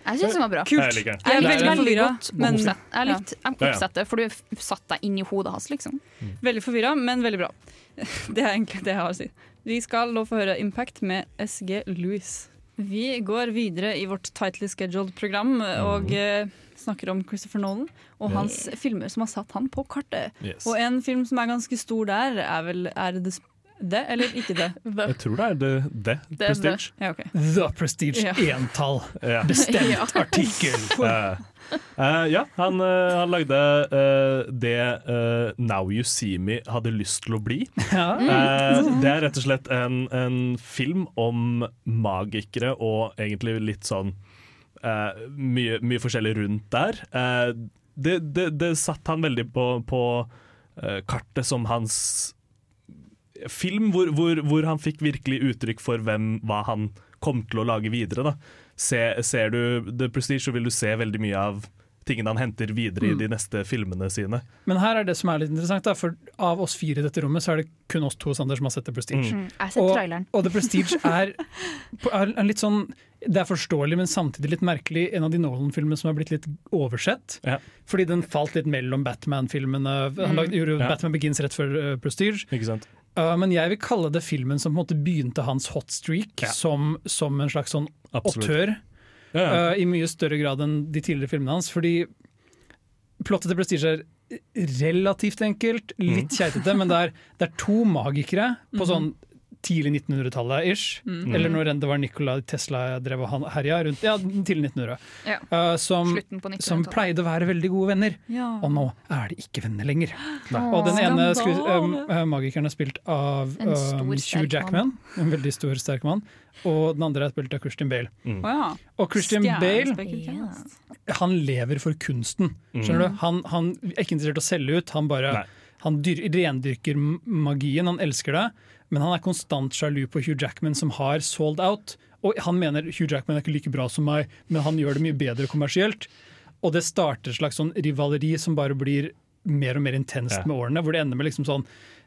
Jeg syns den var bra. Kult. Jeg liker den. Er veldig veldig forvirra, godt men- Jeg likte oppsettet, for du satte satt deg inn i hodet hans, liksom. Veldig forvirra, men veldig bra. Det er egentlig det jeg har å si. Vi skal nå få høre Impact med SG Louis. Vi går videre i vårt tightly scheduled program og eh, snakker om Christopher Nolan og hans filmer som har satt han på kartet. Yes. Og en film som er ganske stor der, er vel er det det, det eller ikke det? Jeg tror det er det, det Det prestige. Prestige. Ja, okay. The Prestige Ja. entall. Ja. Bestemt artikkel. uh, uh, ja, han, uh, han lagde eh, det eh, Now You See Me hadde lyst til å bli. Ja. Eh, det er rett og slett en, en film om magikere og egentlig litt sånn eh, mye, mye forskjellig rundt der. Eh, det, det, det satt han veldig på, på kartet som hans film, hvor, hvor, hvor han fikk virkelig uttrykk for hvem, hva han kom til å lage videre. Da. Se, ser du The Prestige, så vil du se veldig mye av tingene han henter videre i Mm. de neste filmene sine. Men her er det som er litt interessant, da, for av oss fire i dette rommet, så er det kun oss to Sander, som har sett The Prestige. Mm. Jeg har sett og, og The Prestige er, er en litt sånn Det er forståelig, men samtidig litt merkelig. En av de Nolan-filmene som har blitt litt oversett. Fordi den falt litt mellom Batman-filmene. Han Mm. lagde, gjorde Ja. Batman Begins rett før uh, Prestige. Ikke sant? Uh, men jeg vil kalle det filmen som på en måte begynte hans hot streak som, som en slags sånn åttør autør. Ja, ja. Uh, I mye større grad enn de tidligere filmene hans. Fordi plottet til Prestige er relativt enkelt, litt Mm. keitete, men det er, det er to magikere på Mhm. sånn tidlig 1900-tallet ish. Mm. Eller når det var Nikola Tesla drev og herja rundt ja, tidlig 1900. Ja. Uh, som, 1900 som pleide å være veldig gode venner. Ja. Og nå er de ikke venner lenger. Nei. Og den ene skru- uh, magikeren er spilt av um, Hugh Jackman, en veldig stor, sterk mann. Og den andre er spilt av Christian Bale. Å ja. Og Christian Bale han lever for kunsten. Skjønner du? Han, han er ikke interessert i å selge ut, han bare han dyr, rendyrker magien, han elsker det. Men han er konstant sjalu på Hugh Jackman, som har sold out. Og han mener Hugh Jackman er ikke like bra som meg, men han gjør det mye bedre kommersielt. Og det starter et slags sånn rivaleri som bare blir mer og mer intenst Ja. med årene, hvor det ender med liksom sånn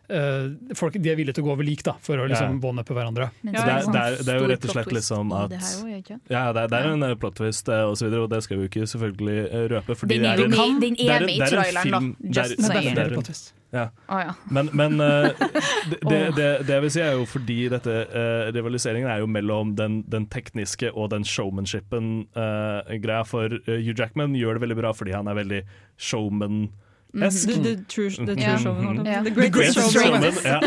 uh, folk, De er villige til å gå over lik da, for å liksom Ja. one-uppe hverandre. Men det, er, det, er, det er jo rett og slett liksom at Det her ikke? Ja, det er, det er en eh, plot twist eh, og så videre, og det skal vi jo ikke selvfølgelig røpe. Fordi det er en- er det en- det er en film- Just det er- det er en- Plot twist. Ja. Oh, ja. Men, men uh, det, det, det, det vil si er jo fordi dette uh, rivaliseringen er jo mellom den, den tekniske og den showmanshipen-greia. for eh, Hugh Jackman gjør det veldig bra fordi han er veldig showman. The, the true, the true yeah. showman. å si. Ja. The greatest greatest showman. ja.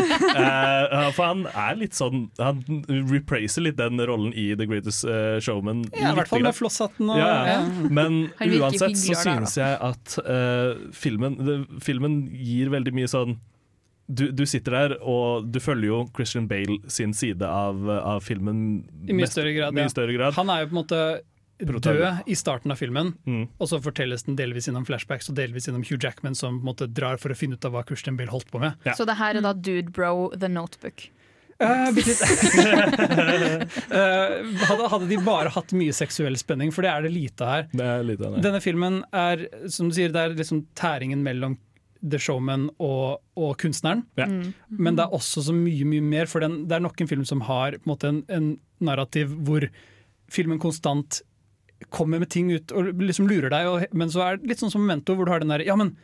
uh, for han er litt sånn Han repraiser litt den rollen i The Greatest uh, Showman. Ja, I hvert fall med flosshatten og Ja, ja. Men uansett så synes jeg at uh, filmen, det, filmen gir veldig mye sånn du, du sitter der, og du følger jo Christian Bale sin side av, av filmen. I mye mest- større grad. mye ja. større grad. Han er jo på en måte død i starten av filmen, Mm. og så fortelles den delvis gjennom flashbacks og delvis gjennom Hugh Jackman, som på en måte drar for å finne ut av hva Christian Bale holdt på med. Så det her er da Dude Bro The Notebook. Uh. Eh, hadde, hadde de bare hatt mye seksuell spenning, for det er det lite her. Det er lite. Denne filmen er, som du sier, det er liksom tæringen mellom The Showman og, og kunstneren. Ja. Mm. Men det er også så mye mye mer, for den, det er nok en film som har på en, måte, en, en narrativ hvor filmen konstant kommer med ting ut og liksom lurer deg, og, men så er det litt sånn som Memento, hvor du har den der Ja, men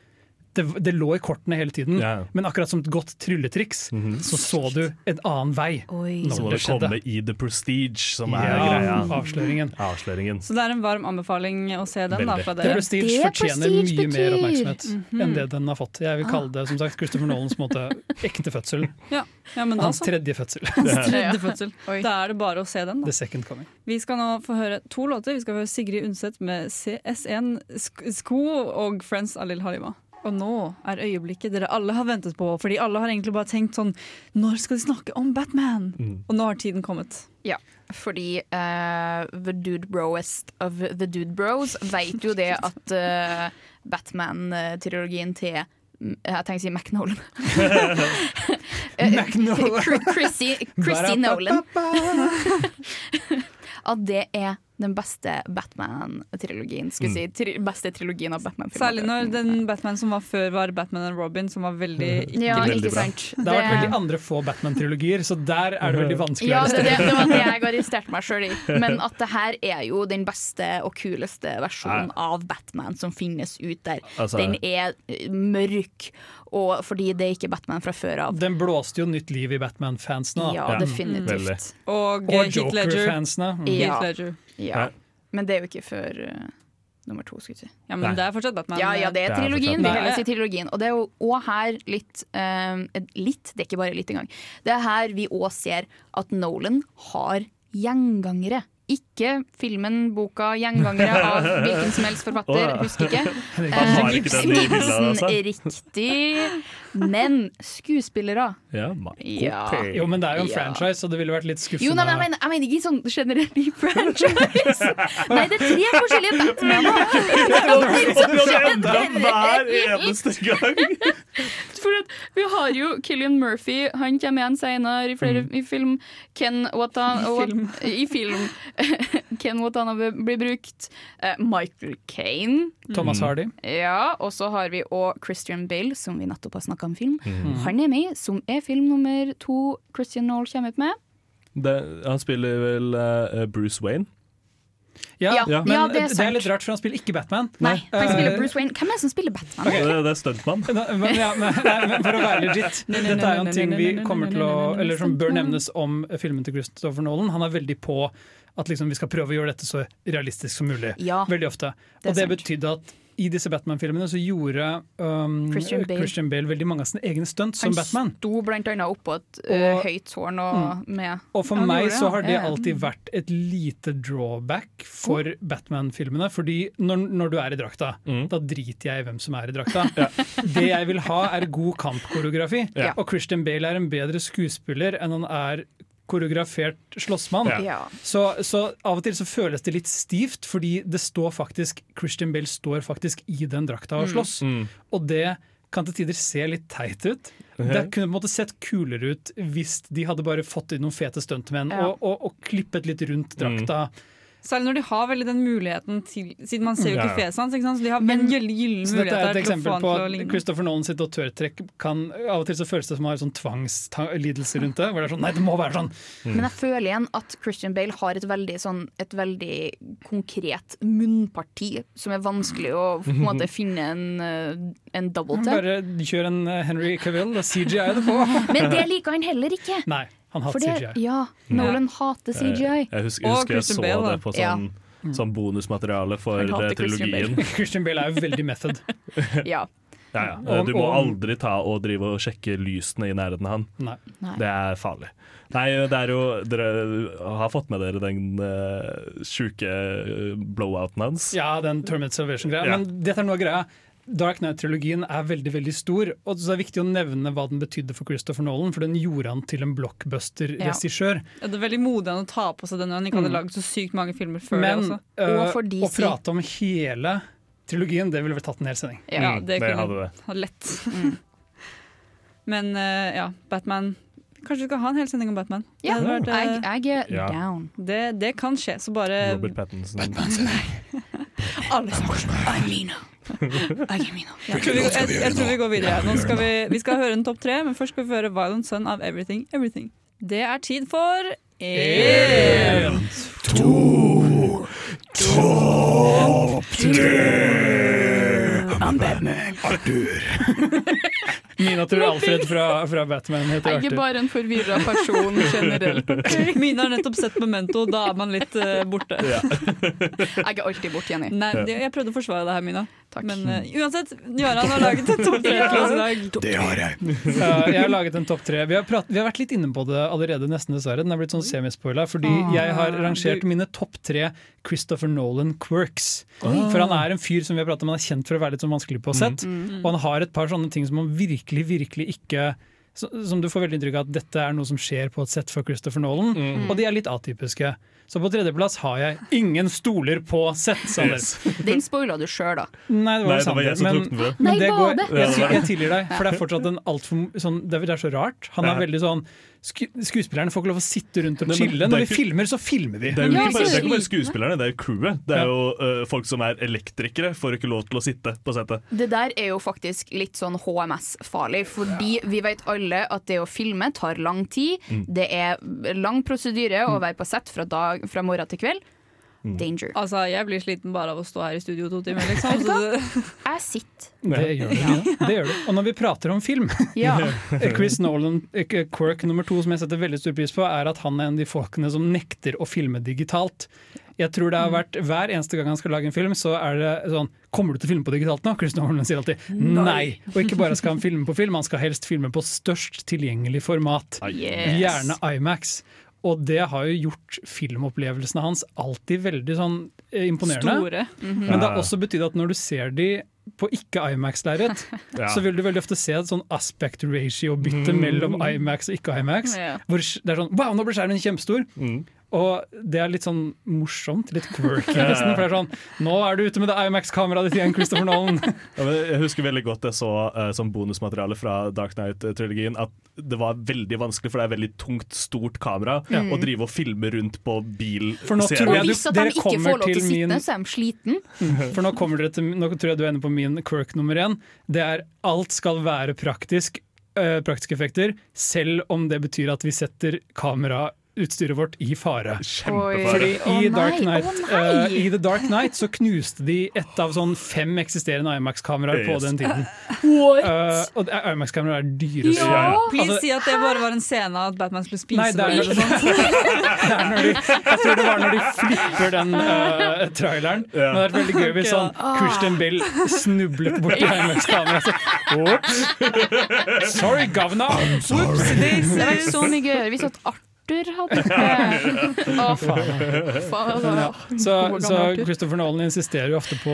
det, det lå i kortene hele tiden, Ja. men akkurat som et godt trylletriks, så så du en annen vei Oi. Nå må det komme i The Prestige, som er Ja, greia. avsløringen. Avsløringen. Så det er en varm anbefaling å se den, da, fra dere. The. Prestige Det fortjener Prestige mye mer oppmerksomhet oppmerksomhet -hmm. enn det den har fått. Jeg vil kalle det som sagt Christopher Nolans måte ekte fødsel. Ja, ja men Hans tredje fødsel. Tredje fødsel. Da er det bare å se den, da. The second coming. Vi skal nå få høre to låter. Vi skal høre Sigrid Undset med CS1 Sk- Sko og Friends av Lill Halima. Og nå er øyeblikket dere alle har ventet på, fordi alle har egentlig bare tenkt sånn Når skal de snakke om Batman? Og nå har tiden kommet. Ja, fordi uh, the dude broest of the dude bros vet jo det at uh, Batman-trilogien til mm, jeg tenker å si. Eh, McNolan. Chri- Chrissy, Chrissy Nolan. At det er den beste Batman-trilogien. Skal vi si, tri beste trilogien av Batman-filmer. Særlig når den Batman som var før, var Batman and Robin, som var veldig ikke Ja, Veldig ikke bra. sant. Det har vært veldig andre få Batman-trilogier, så der er det veldig vanskelig Ja, å det, det, det var det jeg arresterte meg sjøl i. Men at det her er jo den beste og kuleste versjonen av Batman som finnes ut der. Altså- den er eh, mørk, og fordi det er ikke Batman fra før av. Den blåste jo nytt liv i Batman-fansene. Ja, definitivt. Veldig. Og, Og. Joker-fansene. Mm. Ja. Ja. Men det er jo ikke før uh, nummer to, skulle jeg si. Ja, men Nei. det er fortsatt Batman. Ja, ja, det er Det er trilogien. Vi det trilogien. Og det er jo òg her litt eh, Litt, det er ikke bare litt engang. Det er her vi òg ser at Nolan har gjengangere. Ikke filmen, boka, gjengangere av hvilken som helst forfatter. Husker ikke. I altså. Ibsen, riktig. Men skuespillere Ja, Ja. Jo, men det er jo en Ja. franchise, så det ville vært litt skuffende. Jo, nei, men jeg mener, jeg mener ikke sånn generelt i franchise. Nei, det er tre forskjellige Batmaner. hver eneste gang! For at vi har jo Killian Murphy, han kommer igjen senere i, flere, i film. Ken Watanabe I film. Ken Watanabe blir brukt. Eh, Michael Kane. Thomas Hardy. Ja, og så har vi òg Christian Bale, som vi nettopp har snakka om film. Mm. Han er med, som er film nummer to Christian Noel kommer ut med. Det, han spiller vel uh, Bruce Wayne. Ja, Ja, men ja, det er det, er litt rart, for han spiller ikke Batman. Nei, han spiller Eh, Bruce Wayne. Hvem er det som spiller Batman? Okay. Det, det er stuntmann. Ja, men, nei, men for å være legit, dette er jo en ting vi kommer til å Eller som bør nevnes om filmen til Christopher Nolan. Han er veldig på at liksom vi skal prøve å gjøre dette så realistisk som mulig. Ja, Veldig ofte. det Og det betydde at i disse Batman-filmene så gjorde um, Christian Bale. Christian Bale veldig mange av sine egne stunt som Batman. Han sto blant annet oppå et eh, Og- høyt tårn og med Og for meg gjorde så har det Ja, alltid vært et lite drawback for Batman-filmene. Fordi når, når du er i drakta, da driter jeg i hvem som er i drakta. Det jeg vil ha, er god kampkoreografi. Ja. Og Christian Bale er en bedre skuespiller enn han er koreografert slåssmann. Ja. Så, så av og til så føles det litt stivt, fordi det står faktisk Christian Bale står faktisk i den drakta og slåss. Mm. Og det kan til tider se litt teit ut. Det kunne på en måte sett kulere ut hvis de hadde bare fått inn noen fete stuntmenn Ja. og, og, og klippet litt rundt drakta. Særlig når de har veldig den muligheten til Siden man ser jo ikke Ja, ja. fjeset hans, ikke sant? så de har Men- en gyllen mulighet dette er et til å få eksempel på at. Christopher Nolan sitt autørtrekk kan Av og til så føles det som har sånn tvangslidelse rundt det. Hvor det er sånn, nei, det må være sånn! Men jeg føler igjen at Christian Bale har et veldig, sånn, et veldig konkret munnparti som er vanskelig å på en måte finne en, eh, en double til. Bare kjør en eh, Henry Cavill da CGI det på! Men det liker han heller ikke. Nei, han hater CGI. ja, Nolan hater CGI. Jeg husker, jeg, husker jeg så Bale, det på Ja. sånn, sånn bonusmateriale for eh, trilogien. Christian Bale er jo veldig method. Ja. Ja, ja. Du må aldri ta og drive og sjekke lysene i nærheten av han. Nei. Nei. Det er farlig. Nei, det er jo Dere har fått med dere den uh, sjuke eh, blowouten hans? Ja, den Termit Salvation-greia. Ja. Men dette er noe av greia. Dark Knight-trilogien er veldig veldig stor, og så er det viktig å nevne hva den betydde for Christopher Nolan, for den gjorde han til en blockbuster-regissør. Ja, det er veldig modig av han å ta på seg den når han ikke hadde laget så sykt mange filmer før Men det også. øh, Og å prate om hele trilogien, det ville vel tatt en hel sending. Ja, Mm, det det kunne hadde det. Hadde lett. Men øh, ja, Batman Kanskje vi skal ha en hel sending om Batman? Ja, vært, eh, I jeg er Ja. down. det, det kan skje, så bare Robert Pattinson. Alle snakker. I'm Mina. Jeg Jeg tror vi, jeg, jeg tror vi går videre. Nå skal vi, vi skal høre en topp tre, men først skal vi høre Violent Son av Everything Everything. Det er tid for En, Mina tror Alfred fra, fra Batman heter Arthur. Jeg er ikke bare en forvirra person generelt. Mina har nettopp sett Memento, da er man litt uh, borte. Jeg er alltid borte, Jenny. Nei, jeg prøvde å forsvare det her, Mina. Takk. Men uh, uansett, Gøran har laget en topp tre til oss i dag. Det har jeg. jeg har laget en topp tre. Vi har, vi har vært litt inne på det allerede, nesten dessverre. Den er blitt sånn semispoila, fordi jeg har rangert mine topp tre Christopher Nolan quirks. For han er en fyr som vi har pratet om, han er kjent for å være litt sånn vanskelig på sett. Og han har et par sånne ting som han virkelig, virkelig ikke som du får veldig inntrykk av at dette er noe som skjer på et sett for Christopher Nolan. Og de er litt atypiske. Så på tredjeplass har jeg 'Ingen stoler på sett'. Sander. Den spoila du sjøl, da. Nei, det var, Nei, det var jeg som men, tok den men Nei, det var går, jeg, jeg tilgir deg, for det er fortsatt en altfor sånn, det, er, det er så rart. Han er veldig sånn sku, Skuespillerne får ikke lov å sitte rundt og chille. Når vi ikke- filmer, så filmer vi. Det er jo ikke, bare, det er ikke bare skuespillerne, det er jo crewet. Det er jo uh, folk som er elektrikere, får ikke lov til å sitte på setet. Det der er jo faktisk litt sånn HMS-farlig, fordi vi vet alle at det å filme tar lang tid. Det er lang prosedyre å være på sett fra, dag, fra morgen til kveld. Danger. Altså, jeg blir sliten bare av å stå her i studio to timer, liksom. Så det, Jeg sitter. Det gjør du. Ja. det gjør du. Og når vi prater om film Ja. Chris Nolan, eh, quirk nummer to som jeg setter veldig stor pris på, er at han er en av de folkene som nekter å filme digitalt. Jeg tror det har vært Hver eneste gang han skal lage en film, så er det sånn Kommer du til å filme på digitalt nå? Chris Nolan sier alltid nei. Og ikke bare skal han filme på film, han skal helst filme på størst tilgjengelig format. Yes. Gjerne Imax. Og det har jo gjort filmopplevelsene hans alltid veldig sånn eh, imponerende. Store. Mhm. Men det har også betydd at når du ser de på ikke-Imax-lerret, Ja. så vil du veldig ofte se et sånn aspect ratio-bytte Mm. mellom Imax og ikke-Imax. Ja. Hvor det er sånn Wow, nå ble skjermen kjempestor! Mm. Og det er litt sånn morsomt, litt quirky nesten. For det er sånn Nå er du ute med det Imax-kameraet ditt igjen, Christopher Nolan! Ja, men jeg husker veldig godt jeg så uh, som bonusmateriale fra Dark Knight-trilogien at det var veldig vanskelig, for det er veldig tungt, stort kamera, Ja. å drive og filme rundt på bil. For nå tror jeg Og hvis at de ikke får lov til å sitte, min- så er de sliten. For nå, kommer dere til, nå tror jeg du er inne på min quirk nummer én. Det er alt skal være praktisk, uh, praktiske effekter, selv om det betyr at vi setter kamerautstyret vårt i fare. Kjempefare. Fordi i, Dark Knight, øh, I The Dark Knight så knuste de ett av sånn fem eksisterende Imax-kameraer på den tiden. Uh, og Imax-kameraer er dyre. Ja! Ja. Please Altså, si at det bare var en scene av at Batman skulle spise Nei, det er, noe eller noe det er når de, jeg tror det var når de flipper den uh, traileren. Men det er veldig gøy hvis sånn Christian Bill snublet borti Imax-kameraet. Ops! Sorry, governor! Det var ikke så mye gøyere hvis at Arthur hadde Å, faen. faen ja. altså. Så, så Christopher Nolan insisterer jo ofte på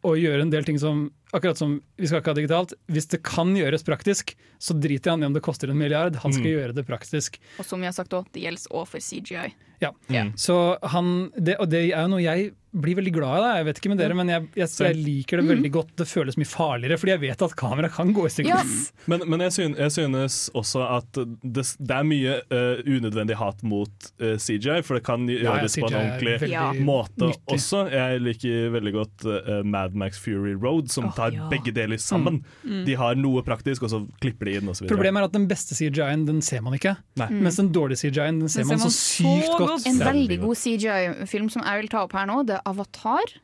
å gjøre en del ting som Akkurat som vi skal ikke ha digitalt. Hvis det kan gjøres praktisk, så driter han i om det koster en milliard. Han skal Mm. gjøre det praktisk. Og som vi har sagt også, det gjelder òg for CGI. Ja. mm. Så han, det, og det er jo noe jeg blir veldig glad i. det. Jeg vet ikke med dere, men jeg, jeg, jeg liker det veldig godt. Det føles mye farligere, fordi jeg vet at kamera kan gå i stykker. Men, men jeg, synes, jeg synes også at det, det er mye uh, unødvendig hat mot uh, CGI, for det kan Ja, ja, gjøres på en ordentlig Ja. måte nyttig. også. Jeg liker veldig godt uh, Mad Max Fury Road, som oh, tar ja. begge deler sammen. Mm. De har noe praktisk, og så klipper de inn osv. Problemet er at den beste CGI-en den ser man ikke, Nei. Mm. mens den dårlige CGI-en den ser man så sykt godt. En veldig god CGI-film som jeg vil ta opp her nå, det Avatar.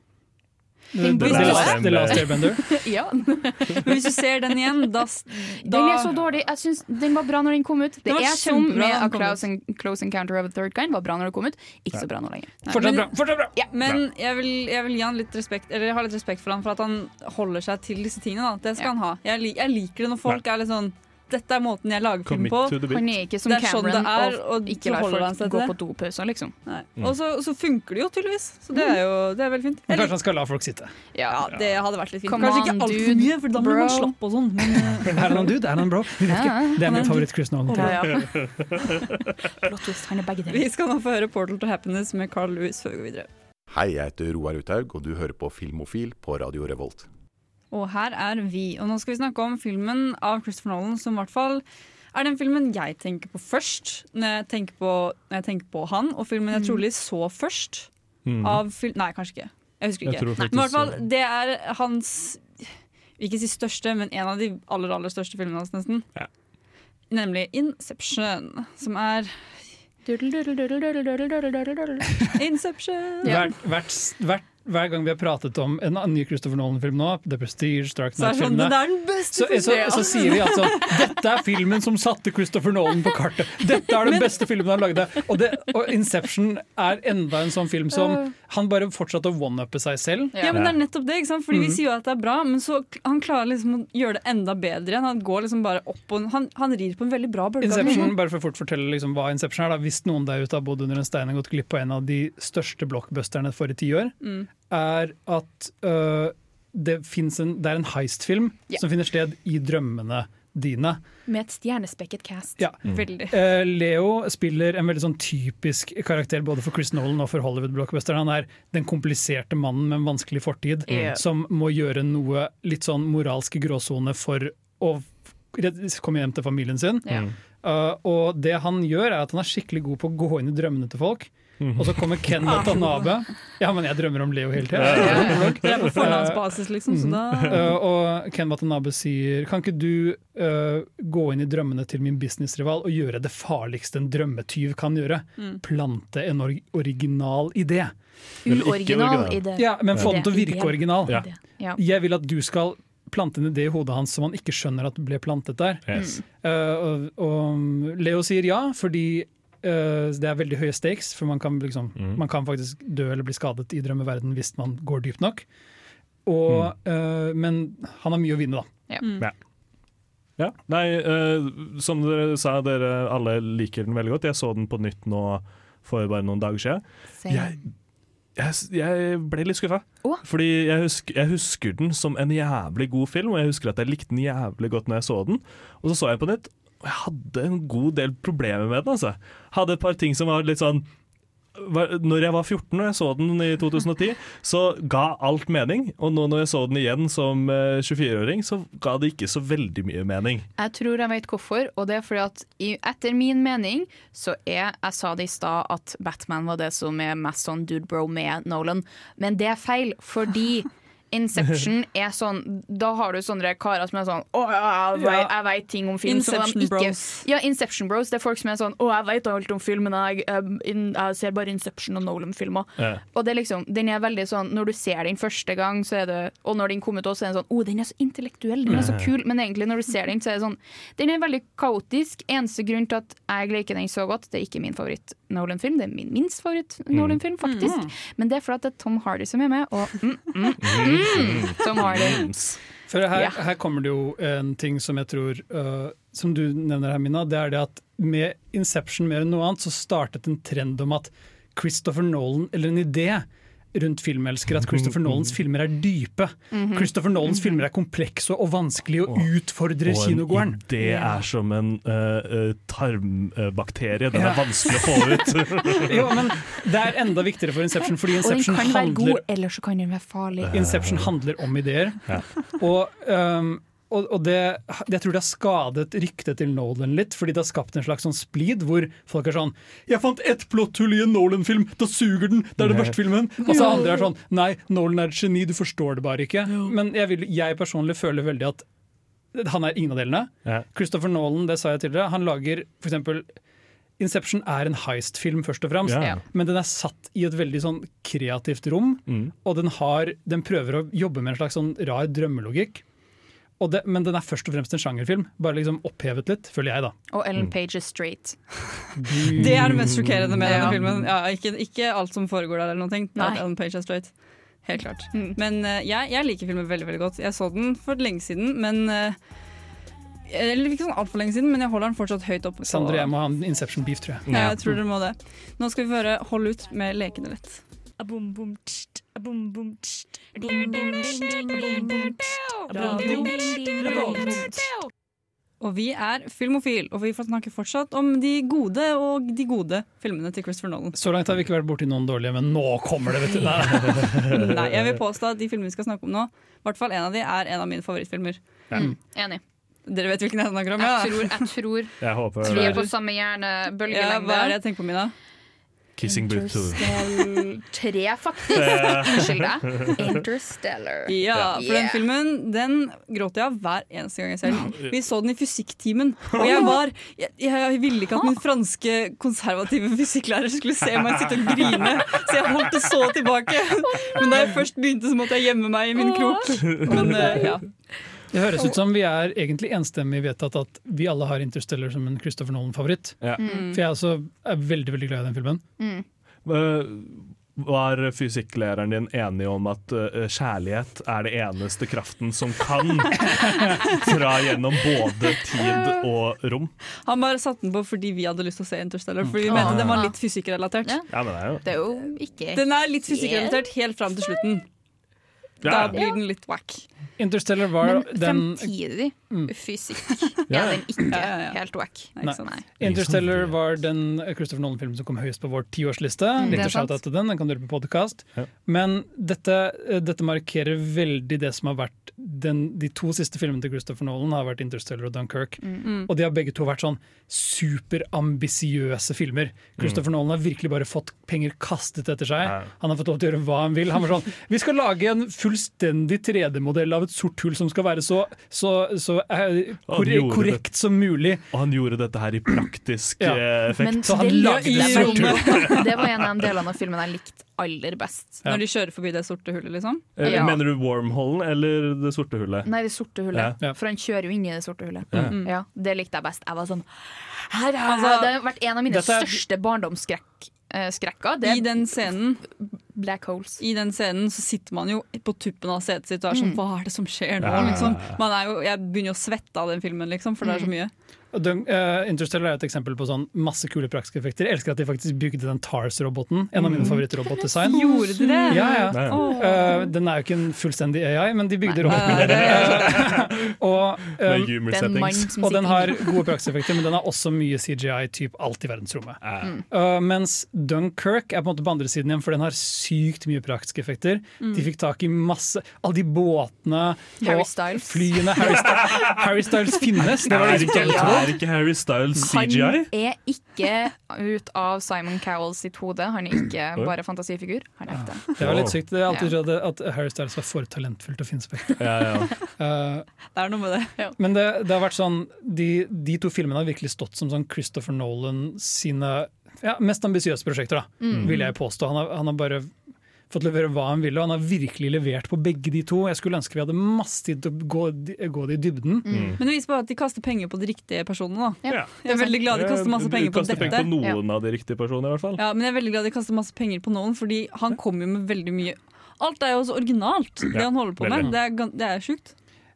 The, last, the Last Airbender. ja. Men hvis du ser den igjen, da, da Den er så dårlig. Jeg synes Den var bra når den kom ut. Det Den var er som med A Close, Close Encounter of a Third Kind. Var bra når den kom ut, ikke så bra nå lenger. Nei. Fortsatt bra! Fortsatt bra! Ja. Men jeg vil, jeg vil gi han litt respekt Eller jeg har litt respekt for han for at han holder seg til disse tingene. Da. Det skal han ha. Jeg, jeg liker det når folk er litt sånn Dette er måten jeg lager film på. Han er ikke som Det er sånn Cameron det er, og, og ikke lar folk gå på dopauser, liksom. Nei. Og så, så funker det jo tydeligvis. Så det er jo det er veldig fint. Men Eller, Kanskje han skal la folk sitte. ja, det hadde vært litt fint. Come Kanskje ikke altfor mye, for da blir man slappe slapp og sånn. Men Er han en dude? Er han en bro? Vi vet ikke. Det er min favoritt Chris Nolan. Ja, begge vi skal nå få høre 'Portal to Happiness' med Carl Louis før vi går videre. Hei, jeg heter Roar Uthaug, og du hører på Filmofil på Radio Revolt. Og her er vi. Og nå skal vi snakke om filmen av Christopher Nolan som i hvert fall er den filmen jeg tenker på først når jeg tenker på, når jeg tenker på han, og filmen jeg trolig så først. Mm. Av fil Nei, kanskje ikke. Jeg husker ikke. Jeg Nei, men i hvert fall, det er hans ikke si største, men en av de aller aller største filmene hans, nesten. Ja. Nemlig Inception, som er Inception! Hvert, hvert, hvert, hver gang vi har pratet om en ny Christopher Nolan-film nå, The Prestige, Dark det sånn, Knight-filmene så, er så, så, så sier vi altså dette er filmen som satte Christopher Nolan på kartet. Dette er den beste filmen han lagde. Og, det, og Inception er enda en sånn film som han bare fortsatte å one-uppe seg selv. Ja, men det er nettopp det, ikke sant? Fordi vi Mhm. sier jo at det er bra, men så han klarer liksom å gjøre det enda bedre. Han går liksom bare opp og Han, han rir på en veldig bra bølge. Inception, bare for fort fortelle liksom hva Inception er da. Hvis noen der ute har bodd under en stein og gått glipp av en av de største blockbusterne forrige tiår, Mm. Er at uh, det, en, det er en heistfilm yeah. Som finner sted i drømmene dine. Med et stjernespekket cast. Ja. Mm. Uh, Leo spiller en veldig sånn typisk karakter både for Chris Nolan og for Hollywood-blockbusteren. Han er den kompliserte mannen med en vanskelig fortid mm. som må gjøre noe litt sånn moralsk gråsone for å komme hjem til familien sin. Mm. Uh, og det han gjør, er at han er skikkelig god på å gå inn i drømmene til folk. Og så kommer Ken Watanabe. Ja, men jeg drømmer om Leo hele tida. Det er på forhåndsbasis, liksom, så da Uh, og Ken Watanabe sier Kan ikke du uh, gå inn i drømmene til min businessrival og gjøre det farligste en drømmetyv kan gjøre? Mm. Plante en or original idé. Uoriginal idé. Ja, men få den til å virke original. Ja. Ja. Jeg vil at du skal plante en idé i hodet hans som han ikke skjønner at ble plantet der. Yes. Uh, og, og Leo sier ja, fordi det er veldig høye stakes. For man kan, liksom, man kan faktisk dø eller bli skadet i drømmeverden hvis man går dypt nok. Og, uh, men han har mye å vinne, da. Ja. Mm. Ja. Ja, nei, uh, som dere sa, dere alle liker den veldig godt. Jeg så den på nytt nå for bare noen dager siden. Jeg, jeg, jeg ble litt skuffa. Fordi jeg husker, jeg husker den som en jævlig god film, og jeg husker at jeg likte den jævlig godt når jeg så den. Og så så jeg den på nytt, og jeg hadde en god del problemer med den. Altså. Hadde et par ting som var litt sånn Når jeg var 14 og jeg så den i 2010, så ga alt mening. Og nå når jeg så den igjen som eh, 24-åring, så ga det ikke så veldig mye mening. Jeg tror jeg vet hvorfor, og det er fordi at i, etter min mening så er Jeg sa det i stad at Batman var det som er mest sånn dude bro med Nolan, men det er feil, fordi Inception er sånn Da har du sånne karer som er sånn Å, jeg, vet, jeg vet ting om film. Inception ikke, bros. Ja, Inception bros. Det er folk som er sånn Å, jeg vet alt om film, men jeg, jeg, jeg ser bare Inception og Nolan-filmer. Ja. Og det er liksom, den er veldig sånn Når du ser den første gang, så er det Og når den kom ut også, så er den sånn Å, den er så intellektuell, den er så kul. Men egentlig, når du ser den, så er det sånn Den er veldig kaotisk. Eneste grunn til at jeg liker den så godt, det er ikke min favoritt-Nolan-film. Det er min minst favoritt-Nolan-film, faktisk. Mm. Men det er fordi det er Tom Hardy som er med, og mm, mm, mm, Tom Hardy. For her, Ja. her kommer det jo en ting som jeg tror uh, Som du nevner her, Mina. Det er det at med Inception mer enn noe annet, så startet en trend om at Christopher Nolan, eller en idé rundt filmelskere, at Christopher Nolans filmer er dype. Mhm. Christopher Nolans filmer er komplekse og vanskelig og utfordrer Og en Det er som en eh, tarmbakterie. Den Ja. er vanskelig å få ut. jo, men det er enda viktigere for Inception, fordi Og den Inception handler, være god, eller så kan den være farlig. Inception handler om ideer. Ja. Og, um, og, og det, jeg tror det har skadet ryktet til Nolan litt, fordi det har skapt en slags sånn splid hvor folk er sånn 'Jeg fant ett plotthull i en Nolan-film, da suger den! Det er den verste filmen!' Og så andre er sånn 'Nei, Nolan er et geni, du forstår det bare ikke'. Men jeg, vil, jeg personlig føler veldig at han er ingen av delene. Ja. Christopher Nolan, det sa jeg tidligere, han lager eksempel Inception er en heist-film, først og fremst, yeah. men den er satt i et veldig sånn kreativt rom. Mm. Og den, har, den prøver å jobbe med en slags sånn rar drømmelogikk. Og det, men den er først og fremst en sjangerfilm, bare liksom opphevet litt, føler jeg, da. Og Ellen Page is straight. Det er det mest sjokkerende med denne Ja. filmen. Ja, ikke, ikke alt som foregår der, eller noe. Nei. Ellen Page er straight. Helt klart. Men uh, jeg, jeg liker filmen veldig veldig godt. Jeg så den for lenge siden, men uh, Eller ikke sånn altfor lenge siden, men jeg holder den fortsatt høyt oppe. Sandra, Sander og jeg må ha en Inception-beef, tror jeg. Ja, jeg tror dere må det. Nå skal vi få høre 'Hold ut' med lekene lett. Og vi er Filmofil, og vi får snakke fortsatt om de gode og de gode filmene til Christopher Nolan. Så langt har vi ikke vært borti noen dårlige, men nå kommer det, vet du. Nei. Nei, jeg vil påstå at de filmene vi skal snakke om nå, i hvert fall en av de er en av mine favorittfilmer. Mm, enig. Dere vet hvilken jeg snakker om? Jeg tror, jeg tror Jeg håper er på samme hjernebølgelengde. Ja, hva er det jeg tenker på, Mina? Kissing Booth 2. Tre, faktisk. Unnskyld deg. Interstellar. Ja, for den filmen den gråter jeg av hver eneste gang jeg ser den. Vi så den i fysikktimen, og jeg var jeg, jeg ville ikke at min franske konservative fysikklærer skulle se meg sitte og grine, så jeg holdt det så tilbake. Men da jeg først begynte, så måtte jeg gjemme meg i min krok. Men eh, ja. Det høres ut som vi er egentlig enstemmig vedtatt at vi alle har Interstellar som en Christopher Nolan-favoritt. Ja. Mm. For jeg også er veldig veldig glad i den filmen. Mm. Var fysikklæreren din enig om at eh, kjærlighet er det eneste kraften som kan dra gjennom både tid og rom? Han bare satte den på fordi vi hadde lyst til å se Interstellar, fordi vi mente den var litt fysikkrelatert. Ja, men det er jo Det er jo ikke Den er litt fysikkrelatert helt fram til slutten. Da blir den litt wack. Interstellar var Men den fremtidig Mm. fysikk Ja. er den ikke Ja, ja, ja. helt wack. Nei. Nei. Interstellar var den Christopher Nolan-filmen som kom høyest på vår tiårsliste. Mm, Litt å shout etter den, den kan du høre på podcast. Ja. Men dette, eh, dette markerer veldig det som har vært den, De to siste filmene til Christopher Nolan har vært Interstellar og Dunkerque. Mm. Og de har begge to vært sånn superambisiøse filmer. Christopher Nolan har virkelig bare fått penger kastet etter seg. Han har fått lov til å gjøre hva han vil. Han var sånn Vi skal lage en fullstendig 3D-modell av et sort hull som skal være så, så, så eh, korre korrekt det. som mulig. Og han gjorde dette her i praktisk Ja. eh, effekt. Men Så han det, lagde det, det, det var en av de delene av filmen jeg likte aller best. Når de kjører forbi det sorte hullet, liksom. Eh, Ja. Mener du wormholen eller det sorte hullet? Nei, det sorte hullet. Ja. For han kjører jo inn i det sorte hullet. Ja. Ja, det likte jeg best. Jeg var sånn her, her, Altså, Det har vært en av mine er- største barndomsskrekk eh. Det I den scenen Black holes. I den scenen så sitter man jo på tuppen av setet sitt og er sånn Mm. Hva er det som skjer nå? Ja. Liksom. Man er jo, jeg begynner jo å svette av den filmen, liksom, for det er så mye. Dun eh, Interstellar er et eksempel på sånn masse kule praktiske effekter. Jeg elsker at de faktisk bygde den TARS-roboten. En av mine Mm. favorittrobotdesign. Gjorde de det? Ja, ja. Oh. Eh, den er jo ikke en fullstendig AI, men de bygde roboten. Og, um, Den og den har gode praktiske effekter, men den har også mye CGI, typ alt i verdensrommet. Mm. Uh, mens Dunkirk er på en måte på andre siden igjen, for den har sykt mye praktiske effekter. Mm. De fikk tak i masse Alle de båtene Harry og flyene. Harry, Styles, Harry Styles finnes! Det var det ikke, trodde. Er ikke Harry Styles CGI? Han er ikke ut av Simon Cowell sitt hode. Han er ikke bare fantasifigur. Han er ekte. Det var litt sykt. Jeg har alltid Ja. trodd at Harry Styles var for talentfull til å finne spekter. Ja, ja. Uh, Det er noe med det. Men det, det har vært sånn de, de to filmene har virkelig stått som sånn Christopher Nolan sine ja, mest ambisiøse prosjekter, da, Mm. vil jeg påstå. Han har, han har bare fått levere hva han ville, og han har virkelig levert på begge de to. Jeg skulle ønske vi hadde masse tid til å gå, gå det i dybden. Men det viser bare at de kaster penger på de riktige personene. Da. Ja. Jeg er veldig glad de kaster masse penger på kaster dette. penger på noen av de riktige personene, i hvert fall. Ja, men jeg er veldig glad de kaster masse penger på noen, fordi han kommer jo med veldig mye Alt er jo så originalt, det Ja, han holder på med. Det er, det er sjukt.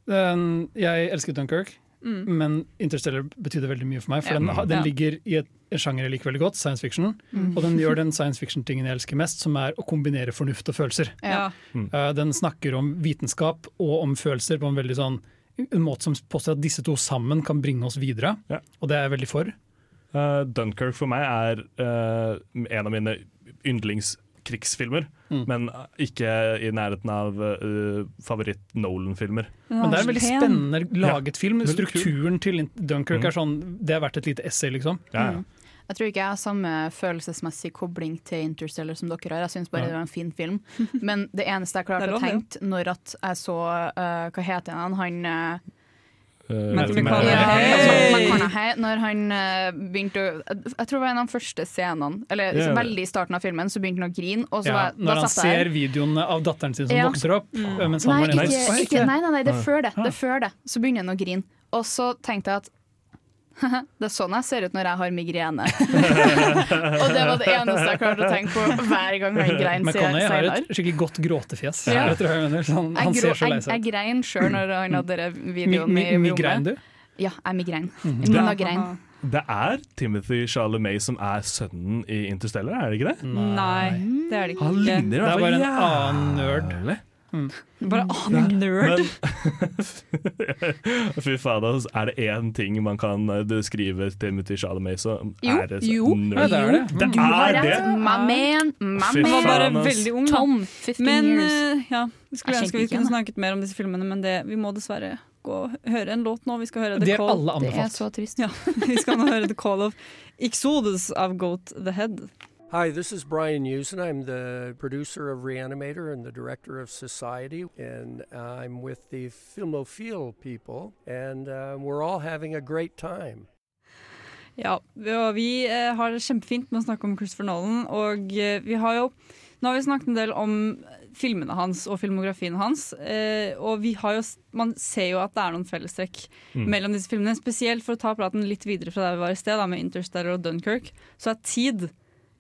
Jeg elsket Dunkirk, Mm. men Interstellar betydde veldig mye for meg. For Ja. den, den Ja. ligger i et en sjanger jeg liker veldig godt, science fiction. Mm. Og den gjør den science fiction-tingen jeg elsker mest, som er å kombinere fornuft og følelser. Ja. Uh, den snakker om vitenskap og om følelser på en veldig sånn en måte som påstår at disse to sammen kan bringe oss videre. Og det er jeg veldig for. Uh, Dunkirk for meg er uh, en av mine yndlingskrigsfilmer, Mm. men ikke i nærheten av uh, favoritt-Nolan-filmer. Men det er en veldig spennende laget film. Strukturen til Dunkirk Mm. er sånn Det er verdt et lite essay, liksom. Mm. Jeg tror ikke jeg har samme følelsesmessig kobling til Interstellar som dere har. Jeg syns bare Ja. det var en fin film. Men det eneste jeg klarte å tenke når at jeg så uh, Hva heter han? Han uh, Ja, altså, når han eh, begynte å Jeg tror det var en av de første scenene, eller Ja. veldig i starten av filmen, så begynte han å grine. Og så Ja, var, når han ser der. videoen av datteren sin som Ja. vokser opp. Mm. Mens han Nei, var ikke, ikke, nei, nei, nei, det er før det. det, er før det. Så begynner han å grine. Og så tenkte jeg at det er sånn jeg ser ut når jeg har migrene. og det var det eneste jeg klarte å tenke på hver gang han grein McConaughey har et skikkelig godt gråtefjes. Ja. Jeg jeg mener. Han, Jeg, han grå, ser så lei jeg, jeg grein sjøl når han hadde den videoen Mi- i mi- rommet. migrein du? Ja, jeg migrein. Mhm. Mina grein. Det er Timothy Charlemagne som er sønnen i Interstellar, er det ikke det? Nei, det er det ikke. Han ligner i Det hvert er fall bare en jævlig. Mm. Bare annen nerd. Men, fy faen, altså, er det én ting man kan skrive beskrive Timothy Charlemagne som, Jo, er det så jo, nerd. Jo, det er det. Det Du har det! rett. My man, my Fy Han var bare veldig ung. Tom, 15 Men years. eh, ja, vi skulle ønske vi kunne snakket mer om disse filmene, men det, vi må dessverre gå og høre en låt nå. Vi skal høre The det er Call. alle Det er så trist. Ja, vi skal nå høre The Call of Exodus av Goat the Head. Hi, this is Brian Usen. I'm the producer of Reanimator and the director of Society, and I'm with the Filmophile people, and uh, we're all having a great time. Ja, og vi eh, har det kjempefint med å snakke om Christopher Nolan, og eh, vi har jo Nå har vi snakket en del om filmene hans og filmografien hans, eh, og vi har jo, man ser jo at det er noen fellestrekk Mm. mellom disse filmene. Spesielt for å ta praten litt videre fra der vi var i sted, da, med Interstellar og Dunkerque, så er tid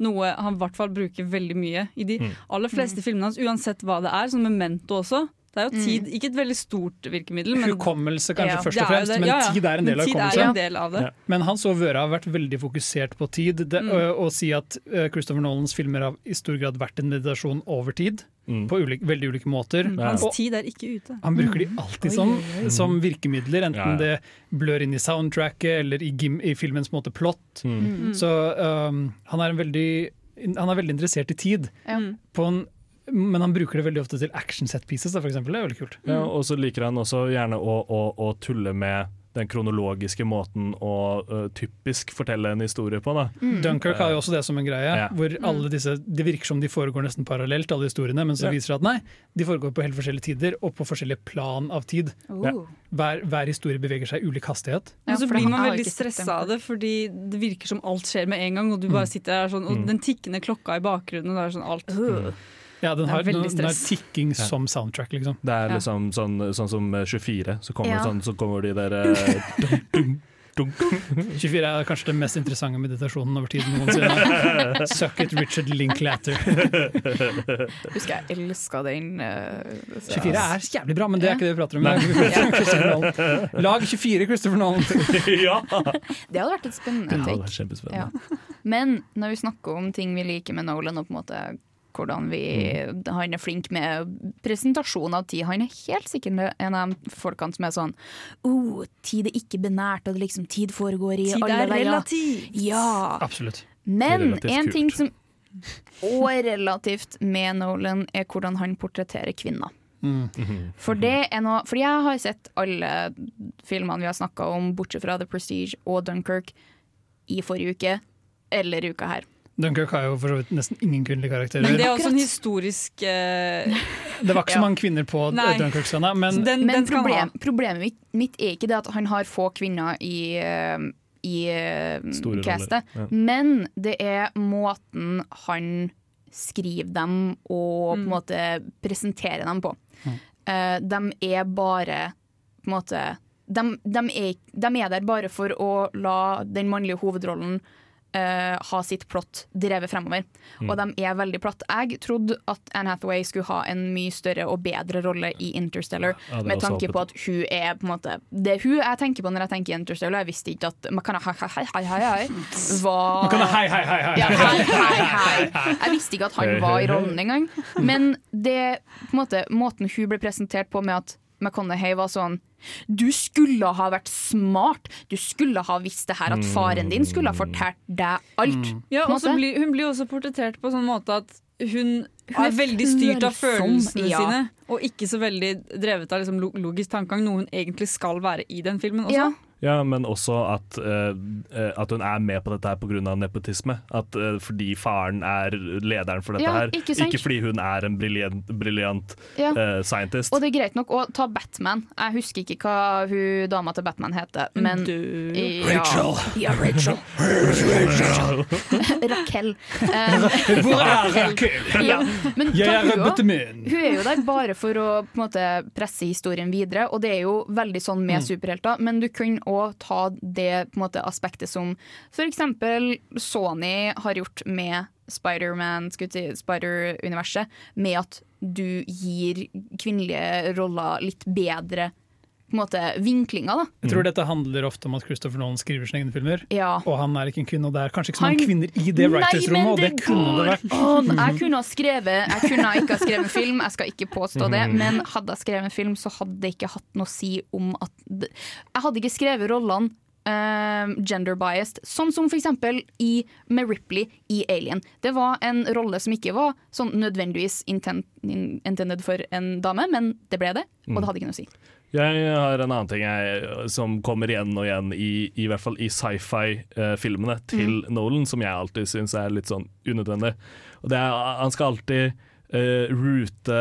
noe han i hvert fall bruker veldig mye i de Mm. aller fleste filmene hans, uansett hva det er, som Memento også. Det er jo tid, ikke et veldig stort virkemiddel, men Hukommelse kanskje Ja. først og fremst, men Ja, ja. tid er en del av hukommelse. del av. Men Hans og Vøra har vært veldig fokusert på tid. Det, Mm. å, å si at Christopher Nolans filmer har i stor grad vært en meditasjon over tid, på ulike, veldig ulike måter. Mm. Hans Og tid er ikke ute. han bruker de alltid som, som virkemidler, enten Ja, ja. det blør inn i soundtracket eller i, gim, i filmens måte plott. Mm. Så um, han er en veldig han er veldig interessert i tid, Mm. på en, men han bruker det veldig ofte til action set pieces. For eksempel. Det er veldig kult. Ja, og så liker han også gjerne å, å, å tulle med den kronologiske måten å uh, typisk fortelle en historie på. Da. Dunkirk har jo også det som en greie. Ja. Hvor alle disse, Det virker som de foregår nesten parallelt, alle historiene, men så Ja. viser det at nei, de foregår på helt forskjellige tider og på forskjellige plan av tid. Oh. Hver, hver historie beveger seg i ulik hastighet. Men så blir man veldig stressa av det, fordi det virker som alt skjer med en gang, og du Mm. bare sitter der sånn, og Mm. den tikkende klokka i bakgrunnen, og det er sånn alt Ja, den har, den, den har tikking Ja. som soundtrack, liksom. Det er Ja. liksom sånn, sånn som eh, 24, så kommer, Ja. sånn, så kommer de der dum, dum, dum, 24 er kanskje den mest interessante meditasjonen over tiden noensinne. Suck it, Richard Linklater. Husker jeg elska den. Uh, 24 er jævlig bra, men det er ikke det vi prater om. Nei. Lag 24 Christopher Nolan. ja! Det hadde vært et spennende take. Ja. Men når vi snakker om ting vi liker med Nolan, og på en måte hvordan vi, Mm. han er flink med presentasjon av tid. Han er helt sikkert en av de folkene som er sånn oh, Tid er ikke binært, og det liksom, tid foregår i Tid alle er relativt. Ja. Absolutt. Men en en kult. ting som Og relativt med Nolan, er hvordan han portretterer kvinner. Mm. For det er noe Fordi jeg har sett alle filmene vi har snakka om, bortsett fra The Prestige og Dunkerque, i forrige uke eller uka her. Dunkirk har jo for så vidt nesten ingen kvinnelige karakterer. Men det er også en historisk uh... Det var ikke så mange kvinner på. Dunkirk-scenen, men den- Men ha. problem, problemet mitt, mitt er ikke det at han har få kvinner i, eh, i eh, castet, ja. men det er måten han skriver dem og på en måte presenterer dem på. Eh, de er bare på en måte de, de, er, de er der bare for å la den mannlige hovedrollen eh, ha sitt plott drevet fremover. Mm. Og de er veldig platt. Jeg trodde at Anne Hathaway skulle ha en mye større og bedre rolle i Interstellar, Ja, er med tanke på at hun er på en måte Det er hun jeg tenker på når jeg tenker Interstellar. Jeg visste ikke at Man kan ha hei, hei, hei, hei, hei. Var Man kan ha hei, hei, hei, hei. Ja, hei, hei, hei. Jeg visste ikke at han var i rollen engang. Men det, på en måte, måten hun ble presentert på med at McConaughey var sånn Du skulle ha vært smart. Du skulle ha visst det her at faren din skulle ha fortalt deg alt. Ja, så måte. blir, Hun blir også portrettert på sånn måte at hun, Hun er er veldig styrt av følelsene ja. sine, og ikke så veldig drevet av liksom, logisk tankegang, noe hun egentlig skal være i den filmen også. Ja. Ja, men også at, eh, at hun er med på dette her pga. nepotisme. At, uh, fordi faren er lederen for dette Ja, her. ikke ikke, fordi hun er en briljant, briljant Ja. uh, scientist. Og det er greit nok å ta Batman. Jeg husker ikke hva hun dama til Batman heter, men Ja, Rachel. Ja, Rachel. Raquel. Um, Hvor er Raquel? Ja. Men Jeg er også. Hun er jo der bare for å på en måte, presse historien videre, og det er jo veldig sånn med Mm. superhelter. Men du kunne òg ta det måte, aspektet som f.eks. Sony har gjort med Spider-Man, Spider-universet, med at du gir kvinnelige roller litt bedre på en måte, vinklinga. da. Jeg tror dette handler ofte om at Christopher Nolan skriver sine egne filmer, Ja. og han er ikke en kvinne, og det er kanskje ikke så mange Han- kvinner i det writers-rommet, og det kunne det vært. Å, jeg kunne ha skrevet Jeg kunne ikke ha skrevet en film, jeg skal ikke påstå det, Mhm. men hadde jeg skrevet en film, så hadde det ikke hatt noe å si om at Jeg hadde ikke skrevet rollene Uh, gender-biased, sånn som eksempel i, med Ripley i Alien. Det var en rolle som ikke var sånn nødvendigvis intent, intended for en dame, men det ble det, og det hadde ikke noe å si. Jeg har en annen ting jeg, som kommer igjen og igjen, i, i hvert fall i sci-fi-filmene til Nolan, som jeg alltid syns er litt sånn unødvendig. Og det er, han skal alltid eh, rute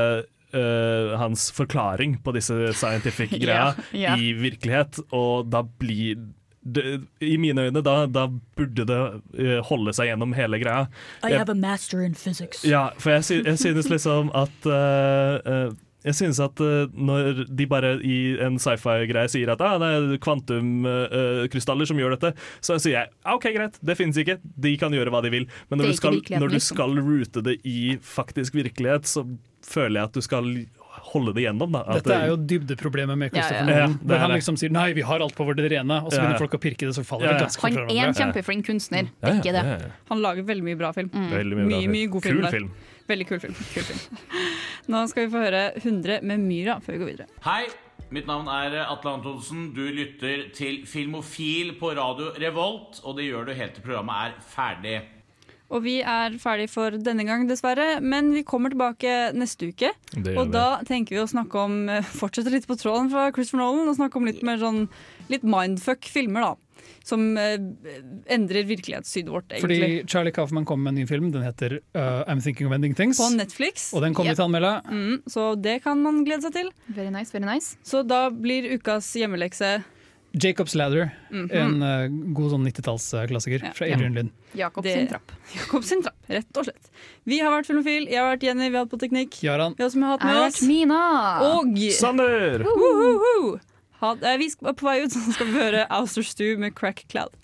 eh, hans forklaring på disse scientific greia yeah, yeah. i virkelighet, og da blir det, I mine øyne, da, da burde det eh, holde seg gjennom hele greia. I Jeg- a master in physics. ja, for jeg, sy jeg synes liksom at eh, eh, Jeg synes at eh, når de bare i en sci-fi-greie sier at ah, det er kvantumkrystaller som gjør dette, så sier jeg ah, OK, greit, det finnes ikke, de kan gjøre hva de vil. Men når du skal, når du liksom. skal route det i faktisk virkelighet, så føler jeg at du skal holde det gjennom. Da. At Dette er jo dybdeproblemet med Christopher Ja, ja. Nolan. Ja, han liksom sier 'nei, vi har alt på vårt rene', og så begynner folk å pirke det, så faller Ja, det ganske fort Han er en kjempeflink kunstner, det Ja, er ikke det. ja, ja. Han lager veldig mye bra film. Mm. mye bra mye, film. mye god Kul film der. Veldig kul film. Kul film. Nå skal vi få høre 100 med Myra før vi går videre. Hei, mitt navn er Atle Antonsen. Du lytter til Filmofil på radio Revolt, og det gjør du helt til programmet er ferdig. Og vi er ferdig for denne gang, dessverre. Men vi kommer tilbake neste uke. Og da tenker vi å snakke om eh, Fortsette litt på tråden fra Christopher Nolan og snakke om litt mer sånn litt mindfuck-filmer, da. Som eh, endrer virkelighetssynet vårt, egentlig. Fordi Charlie Kaufman kom med en ny film, den heter uh, 'I'm Thinking of Ending Things'. På Netflix. Og den kommer vi til å anmelde. Mm, så det kan man glede seg til. Very nice, very nice. Så da blir ukas hjemmelekse Jacob's Ladder, Mhm. en uh, god sånn 90-tallsklassiker Ja. fra Adrian Lynn. Jakob sin trapp. Jakob sin trapp, rett og slett. Vi har vært Filmofil, jeg har vært Jenny, vi har hatt på teknikk. Jaran. Vi har som har hatt med oss Mina. Og Sander! Wohoho! Ha, det. vi skal, på vei ut så skal vi høre Ouster Stew med Crack Cloud.